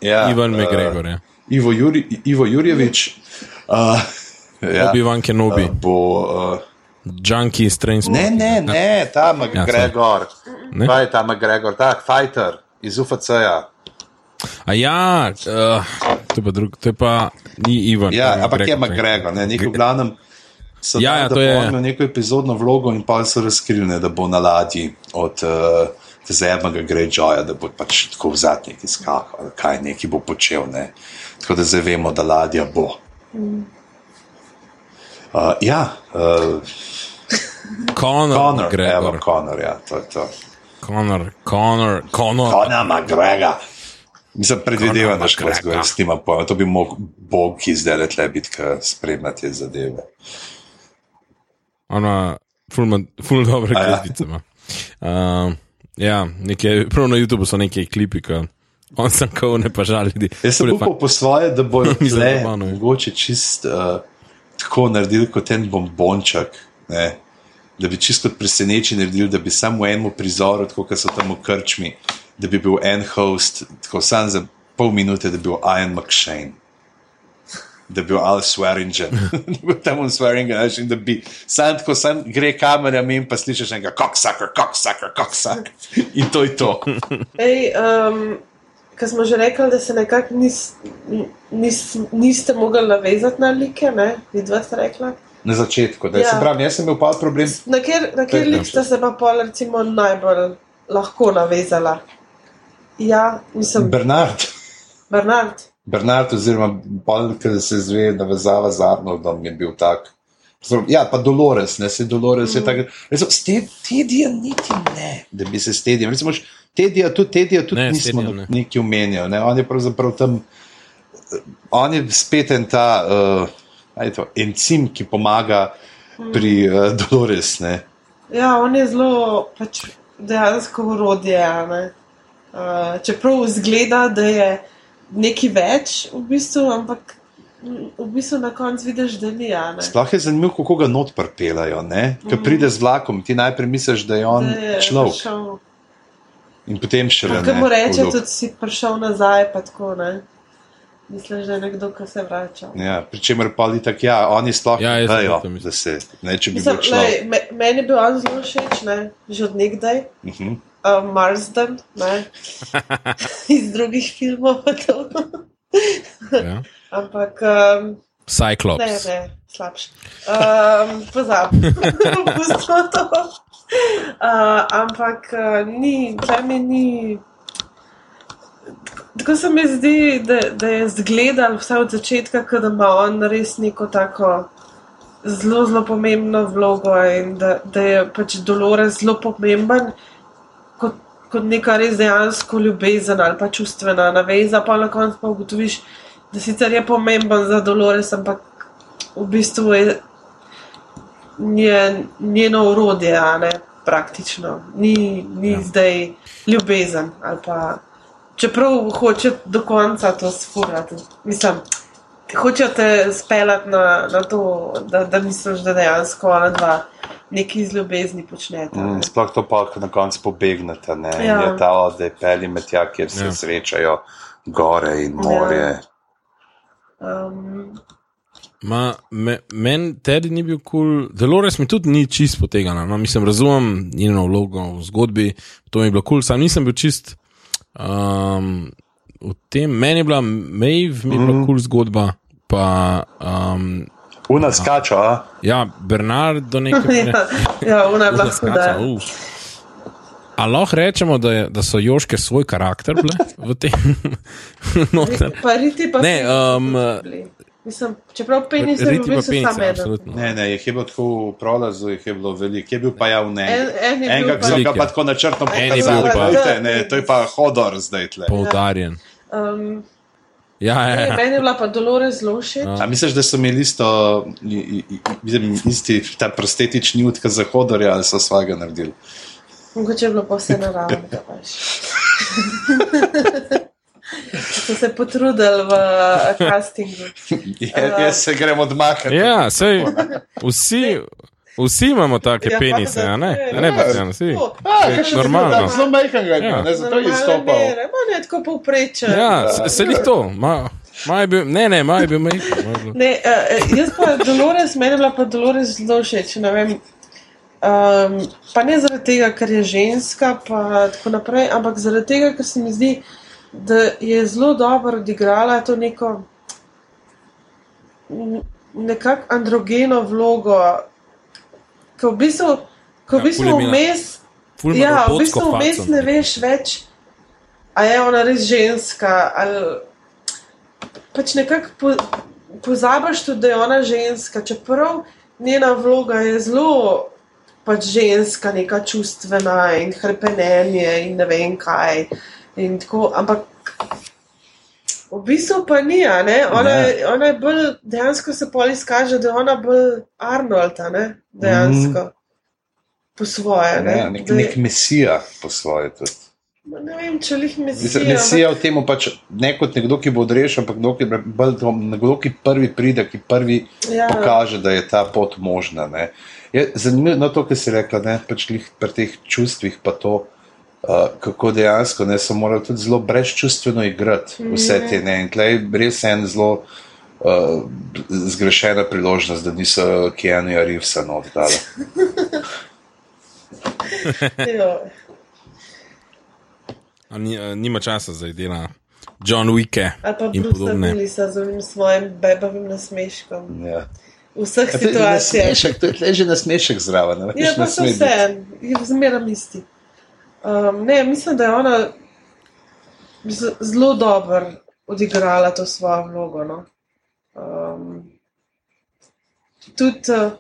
Ja, Ivan uh, McGregor, ja. Ivo, Juri, Ivo Jurjevič. Uh, ja, Obi-Wan Kenobi, uh, bo. Uh, Junkie iz Train ne, ne, ne, ta McGregor. Ne? Kaj je ta McGregor, tak fighter iz UFC-ja. A ja, uh, to, je pa drug, to je pa ni Ivan. Ja, ampak je McGregor. Ne, nek v glavnem. So Ja, ja, da to bo je- on imel neko epizodno vlogo in pa so razkrili, ne, da bo na ladji od uh, zebnega Greyjoya, da bo pač tako v zadnjih izkakal, kaj neki bo počel. Ne. Tako da zdaj vemo, da ladja bo. Uh, ja, uh, Conor, Conor, McGregor. Conor, ja, to je to. Conor, Conor, Conor. Conor McGregor. Mislim, predvidevam, da škoda McGregor. s tem pojma. To bi mogel Bog, ki zdaj le tle biti, ki spremlja te zadeve. Ona, ful, ful dobre A ja. ima. Uh, ja, nekaj, prav na YouTubu so neki klipi, ki on sem kao ne pa žali ljudi. Jaz sem upal po svoje, da bojo tle ne. mogoče čist uh, tako naredili kot en bombonček. Ne? Da bi čisto kot presenečen naredili, da bi samo v enem prizoru, tako kot so tam v krčmi, da bi bil en host, tako sam za pol minute, da bi bil Ian McShane. Da bi bil Al Swearingen, da bi bil tam on Swearingen, in da bi sam tako sam gre kamera in pa slišiš enega cocksucker, cocksucker, cocksucker. In to je to. Ej, um, Ker smo že rekli, da se nekako nis, nis, niste mogli navezati na like, ne? vidva sta rekla. Na začetku, da ja. Ja. se pravi, jaz sem imel pa problem. Na kjer, na kjer lik ste se pa pol recimo najbolj lahko navezala? Ja, mislim, Bernard. Bernard. Bernard, oziroma bolj, ki se zve, navezava z Arnoldom, je bil tak. Ja, pa Dolores, ne se Dolores mm. je tako. Recimo, s te, Tedija niti ne, da bi se s Tedijem. Recimo, Tedija tudi, Tedija tudi Ne, nismo Tedijem ne. ne. neki omenjali. Ne. On je pravzaprav tam, eh, on je spet en ta uh, to, encim, ki pomaga pri uh, Dolores. Ne. Ja, on je zelo pač dejansko urodje. Uh, čeprav zgleda, da je nekaj več, v bistvu, ampak mm, v bistvu na koncu vidiš, da ni. a ne. Sploh je zanimivo, kako ga not pripeljajo. Ker pride z vlakom, ti najprej misliš, da je on. Da je človek. prišel. In potem šele. Kaj ne, mu reče, v- tudi si prišel nazaj, pa tako ne. Misliš, da je nekdo, ki se vrača. Ja, Pričemer pa je tako, ja, oni sploh Ja, ne vejo, da se, ne, če bi Mislim, bil človek. lej, me, meni je bil on zelo všeč, ne, že od nekdaj. Uh -huh. Uh, Marsden, ne, iz drugih filmov. Ja. Ampak um, Cyclops. ne, ne, slabši. Um, Pozabi, pustimo to. Uh, ampak uh, ni, tle mi ni. Tako se mi zdi, da, da je zgledal vse od začetka, da ima on res neko tako zelo, zelo pomembno vlogo in da, da je pač Dolores zelo pomemben kot, kot neka res dejansko ljubezen ali pa čustvena naveza, pa na koncu pa ugotoviš, da sicer je pomemben za Dolores, ampak v bistvu je, je njeno urodje, a ne praktično. Ni, ni ja. zdaj ljubezen ali pa. Čeprav hoče do konca to sfurati, mislim, hoče te speljati na, na to, da, da misliš, da dejansko ona dva nekaj iz ljubezni počnete. Mm, sploh to pa, ko na koncu pobegnete, ne, ja. Je ta odej peli med tja, kjer se ja. srečajo gore in morje. Ja. Um, Ma, me, men Teddy ni bil kul, cool. Dolores mi tudi ni čist potegana. No, mislim, razumem njeno vlogo v zgodbi, to mi je bilo kul, cool, sam nisem bil čist. Um, v tem meni je bila Maeve, mi je bila kul cool zgodba, pa. Um, Una skača, a? ja, Bernard do neke ja, ja, ona je bila huda. A lahko rečemo, da, je, da so Joške svoj karakter bile v tem noter? Pa riti pa Ne, um, Mislim, čeprav penis je bil Riti pa bil penica, sam eden. Ne, ne, jih je bilo tako v prolazu, jih je bilo veliko, je bil pa ja v ne. En- en je Enega, pa- ki so ga pa tako načrtno pokazali, pa- glejte, ne, to je pa hodor zdaj tle. Poudarjen. Um, Ja, ja, ne, ja. meni je bila pa Dolores zelo všeč. A misliš, da so imeli isto, i- i- i- mislim, isti ta prostetični utka za hodorja ali so svega naredili? Mogoče je bilo pa vse naravnega. veš. So se potrudili v castingu. Je, jaz se grem odmakati. ja sej, vsi, vsi imamo take Ja, penise, pa a ne? da- A ne, Bastian, vsi. To. A, še Normalno. Zelo majhnega, Ja. ja. ne, zato je izstopal. mere, Ma ne tako povprečen. Ja, se, se jih to. Ma, ma je bil, ne, ne, ma je bil majhen. ma je bil- Ne, uh, jaz pa Dolores, meni je bila pa Dolores zelo všeč. Ne vem, um, pa ne zaradi tega, ker je ženska, pa tako naprej, ampak zaradi tega, ker se mi zdi, da je zelo dobro odigrala to neko nekako androgeno vlogo, ko v bistvu, ko v Ja, bistvu imela vmes. Ja, v bistvu vmes ne veš več, a je ona res ženska. Ali, pač nekako po, pozabiš tudi, da je ona ženska, čeprav njena vloga je zelo pač ženska, neka čustvena in hrepenenje in ne vem kaj. In tako, ampak v bistvu pa ni, a ne? Ona, je- ona je bolj, dejansko se pol izkaže, da je ona bolj Arnold, ne? dejansko. Mm. Po svoje. Ne? Ja, nek, je- nek mesija po svoje. Tudi. Ma Ne vem, če jih mislijo. Mesija v tem pač ne kot nekdo, ki bo odrešen, ampak nekdo, ki, bolj nekdo, ki prvi pride, ki prvi Ja. pokaže, da je ta pot možna. Ne. Je zanimivo no, to, kar si rekla, ne, pač pri teh čustvih, pa to, kako dejansko ne, so morali tudi zelo brezčustveno igrati vse te. Ne. In tleh je res en zelo uh, zgrešena priložnost, da niso Keanu Reevesa. Jo. A ni, a nima časa za dela John Wicke Ali pa Bruce. Willisa z onim svojim bebavim nasmeškom. Ja. V vseh A to je situacijah. nasmešek, to je že nasmešek zraven. ne, Ja, pa so vse, zmeraj isti. Um, ne, mislim, da je ona zelo dobro odigrala to svojo vlogo. No. Um, tudi, uh,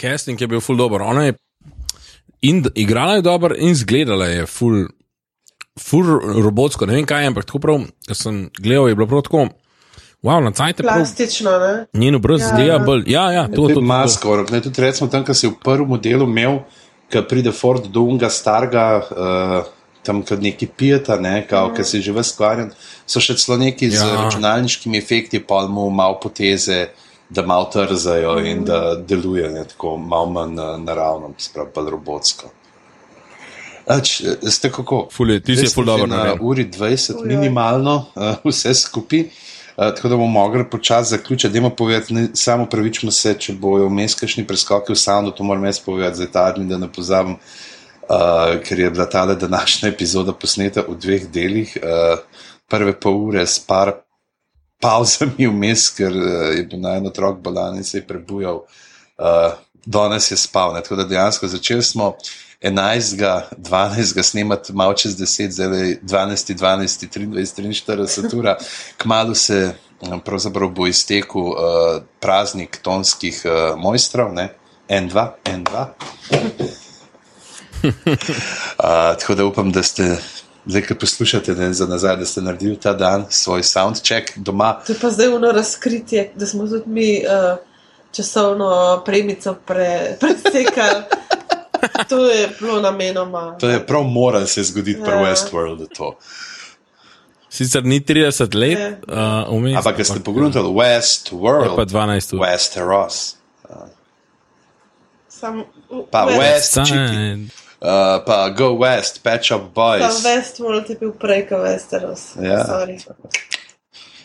Casting je bil full dobro. Ona je in, igrala je dobro, in izgledala je full, full robotsko. Ne vem kaj, ampak tako prav, ko sem gledal, je bilo prav tako. Wow, na cajt je prav. plastično, ne? Njen obraz Ja, zgleda ja. bolj. Ja, ja, to, To to, je to, masko, ne, tudi recimo tam, ko si v prvem modelu imel, ko pride Ford do unga starega, uh, tam kot neki pijeta, ne, kao, mm. ki si že veskvarjen, so še celo neki ja. z Ja. računalniškimi efekti, pa mu malo poteze, da malo trzajo mm. in da deluje ne, tako malo manj uh, naravno, sprav pa robotsko. Ač, ste kako? Ful je- ti si ful dobro Na uri 20 Ujoj. minimalno, uh, vse skupaj. Uh, tako da bomo mogli počasi zaključiti. Dajmo povedati, ne, samo pravičimo se, če bojo vmes kakšni preskoki v soundu, to moram jaz povedati, zdaj ta dni, da ne pozabim, uh, ker je bila ta današnja epizoda posneta v dveh delih. Uh, prve pol ure s par pauzami vmes, ker uh, je bil naj en otrok bolan in se je prebujal. Uh, danes je spal, ne, tako da dejansko začeli smo 11. 12. snemati malo čez 10, zdaj je 12. 12. 23. 43 ura, kmalo se um, pravzaprav bo iztekel uh, praznik tonskih uh, mojstrov, ne? N2, N2. Uh, tako da upam, da ste, zdaj, ki poslušate ne, za nazaj, da ste naredili ta dan svoj soundcheck doma. To je pa zdaj ono razkritje, da smo tudi mi uh, časovno premico pre, presekali. To je bilo namenoma. To je prav moral se zgoditi ja. pri Ja. Westworldu. To. Sicer ni 30 let, Ja. uh, vmes, Ampak, ker ste pogledali Westworld, je pa 12 ur. Westeros, Sam, pa West, West, West Side. uh, pa Go West, Patch Up Boys. Sam Westworld je bil prej kot Westeros. Ja. Sorry.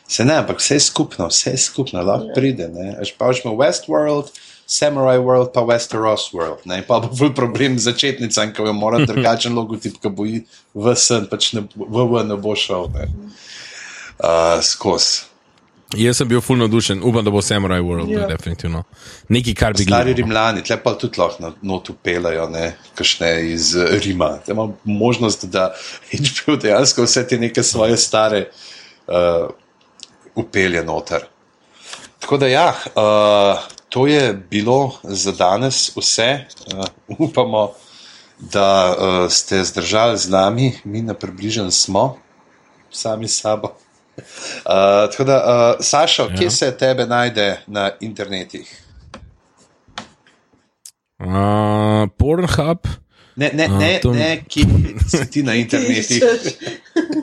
Se ne, ampak vse je skupno, vse je skupno, lahko pride. ne. Veš, Pa imamo Westworld, Samurai World, pa Westeros World. Ne? Pa bo bolj problem začetnicam, ki jo mora drugačen logotip, ki bo v sen, pač ne, v, v ne bo šel. Ne? Uh, skozi. Jaz sem bil fulno navdušen, upam, da bo Samurai World, Ja. ja. definitivno. Nekaj, kar bi Stari gledal. Rimljani, tle pa tudi lahko na notu pelajo, ne, kašne iz eh, Rima. Te ima možnost, da HBO dejansko vse te neke svoje stare uh, upelje noter. Tako da ja, uh, to je bilo za danes vse. Uh, upamo, da uh, ste zdržali z nami, mi na približen smo, sami sabo. Uh, tako da, uh, Sašo, ja. kje se tebe najde na internetih? Uh, Pornhub. Ne, ne, ne, to- ne, ki si ti na internetih.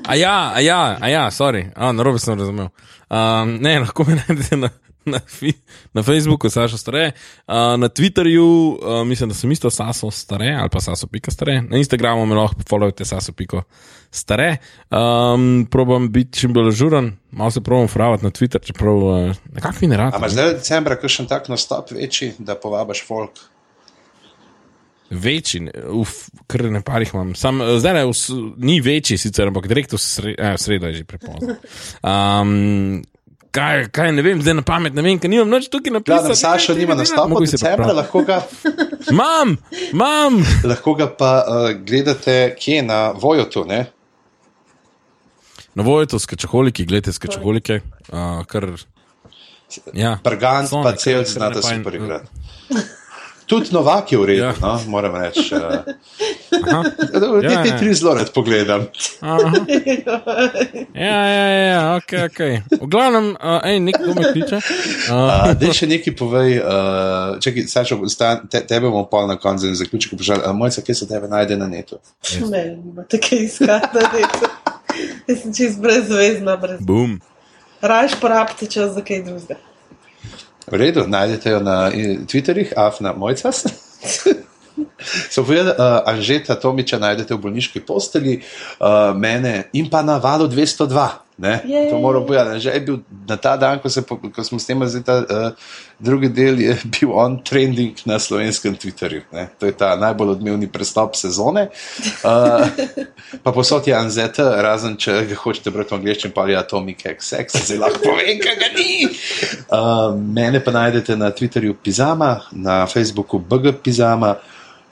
A ja, a ja, a ja, sorry, a, narobe sem razumel. Um, ne, lahko me najdete na, na, na Facebooku, Sašo Stare, uh, na Twitterju, uh, mislim, da sem isto Saso Stare ali pa Saso Pika Stare, na Instagramu me lahko followate Saso Piko Stare. Um, probam biti čim bolj žuren, malo se probam fravati na Twitter, čeprav uh, nekako mi ne rad. A imaš zdaj decembra kakšen tak nastop večji, da povabiš folk? Večji, uf, kar ne parih imam. Sam, zdaj ne, ni večji, sicer, ampak direkt v sre- eh, v sredo je že prepozno. Um, kaj, kaj ne vem, zdaj na pamet ne vem, ker nimam nič tukaj napisano. Gledam, Saša nima nastopa v decembra, lahko ga, Mam, mam. lahko ga pa uh, gledate kje na Vojotu, ne? Na voju to skečoholiki, gledajte skečoholike, uh, kar. Ja, Prgant so pa cel fajn. super igrati. Tudi Novak je v redu, Ja. no, moram reči. Uh, Aha, te, Ja, te ja. tri zelo rad pogledam. aha. Ja, ja, ja, ja, ok, ok. V glavnem, uh, ej, nekdo me kliče. Uh, Uh, Dej še nekaj povej, uh, čakaj, Sašo, stan, te, tebe bomo pol na koncu in zaključek vprašali. Uh, Mojca, kje se tebe najde na netu? Ne, imate kaj iskati, da ne. Jaz sem čist brezvezna, brez. boom. Rajš porabite čas za kaj drugega. V redu, najdete jo na eh, Twitterjih, afna mojcas. So povedali, uh, Anžeta Tomiča najdete v bolniški posteli, uh, mene in pa na valu 202. Ne? Jej. To moram povedati. Že je bil na ta dan, ko, se, ko smo snemali zdaj ta uh, drugi del, je bil on trending na slovenskem Twitterju. Ne? To je ta najbolj odmevni prestop sezone. Uh, pa posod je Anzeta, razen če ga hočete brati v angliščini, pa je Atomic XX, zdaj lahko povem, kaj ga ni. Uh, mene pa najdete na Twitterju Pizama, na Facebooku BG Pizama.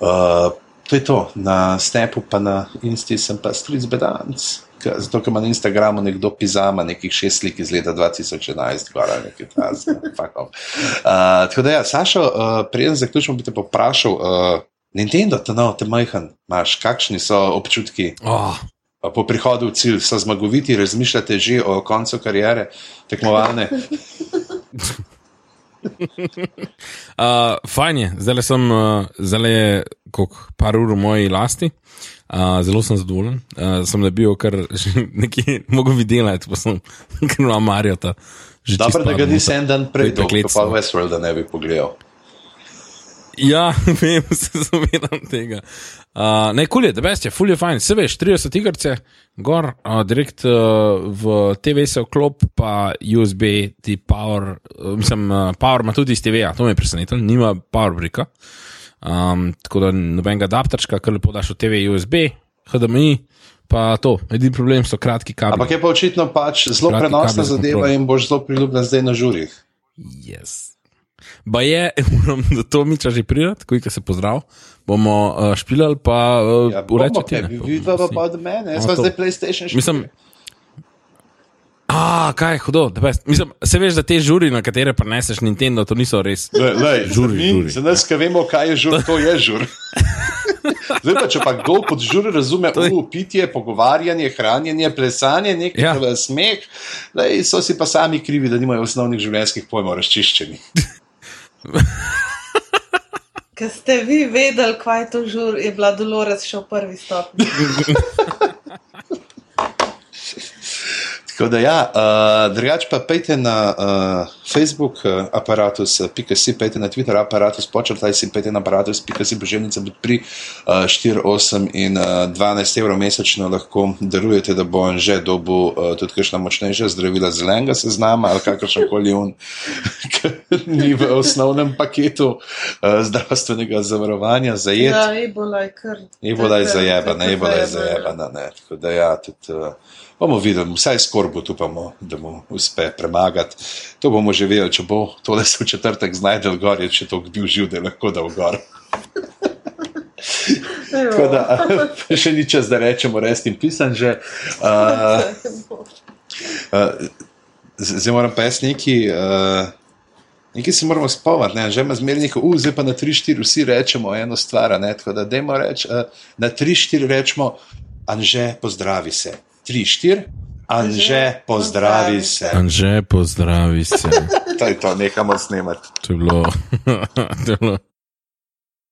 Uh, to je to, na Snapu pa na Insti sem pa stric bedanc. Zato, ker ima na Instagramu nekdo pizama, nekih šest slik iz leta 2011, gora nekaj tasga. Uh, tako da ja, Sašo, uh, preden zaključimo, bi te poprašal, uh, Nintendo, ta nov, te majhen, imaš, kakšni so občutki Oh. po prihodu v cilj, so zmagoviti, razmišljate že o koncu karijere tekmovalne? Uh, fajn je, zdaj sem, uh, zdaj je koliko, par ur v moji lasti, uh, zelo sem zadovoljen. Uh, sem nabil kar nekaj, mogo bi delati, pa sem kar na Marjota. Dobro, da ga nisi en dan prej, da pa Westworld ne bi pogledal. Ja, vem, se zavedam tega. Uh, ne, kul je, da best je, ful je fajn. Se veš, 30 igrce, gor, uh, direkt uh, v TV se vklop, pa USB, ti power, uh, mislim, uh, power ima tudi iz TV-ja, to me je presenetilo, nima power brika. Um, tako da nobenega adapterčka, kar lepo daš v TV, USB, HDMI, pa to. Edini problem so kratki kabli. Ampak je pa očitno pač zelo Kratki prenosna zadeva in boš zelo priljubljen zdaj na žurih. Yes. Ba je, moram do Tomiča že pridati, ko se pozdrav. Bomo uh, špilali, pa uh, Ja, urečete. bomo, kaj, Vidva pa od mene, jaz pa to. zdaj PlayStation 4. A, kaj je hudo, da. Mislim, se veš, da te žuri, na katere preneseš Nintendo, to niso res. Lej, Žuri, mi, žuri. Za nas, ki vemo, kaj je žur, to je žur. Zdaj pa, če pa kdo pod žur razume To je- uh, pitje, pogovarjanje, hranjenje, plesanje, nek Ja. smeh, lej, so si pa sami krivi, da nimajo osnovnih življenjskih pojmov razčiščenih. Ker ste vi vedeli, kaj je to žur, je bila Dolores še v prvi stopnji. Tako da, ja, uh, drugače pa pejte na uh, Facebook uh, aparatus.si, pejte na Twitter aparatus, počrtaj si, pejte na aparatus.si, boželjnica bo pri uh, 4, 8 in uh, 12 evrov mesečno lahko darujete, da bo on že dobil uh, tudi kakšna močnejša zdravila zelenega seznama ali kakršen koli un, ki ni v osnovnem paketu uh, zdravstvenega zavarovanja zajet. Ja, ebola je kar. Ebola je zajebana, ebola je zajebana. Ne. Tako da ja, tudi, uh, bomo videli, vsaj skorbo upamo, da mu uspe premagati. To bomo že vedeli, če bo tole se v četrtek znajdel gor, je še toliko bil živ, da je lahko dal gor. Tako da še ni čas, da rečemo res in pisan že. Uh, uh, zdaj moram pa jaz neki. Uh, Nekaj se moramo spomniti, ne? že ima zmeraj neko, uh, zdaj pa na 3-4 vsi rečemo eno stvar, ne? tako da dajmo reči, uh, na 3-4 rečemo, Anže, pozdravi se. 3-4, Anže, pozdravi se. Anže, pozdravi se. To je to, nehamo snemati. To je bilo. to je bilo.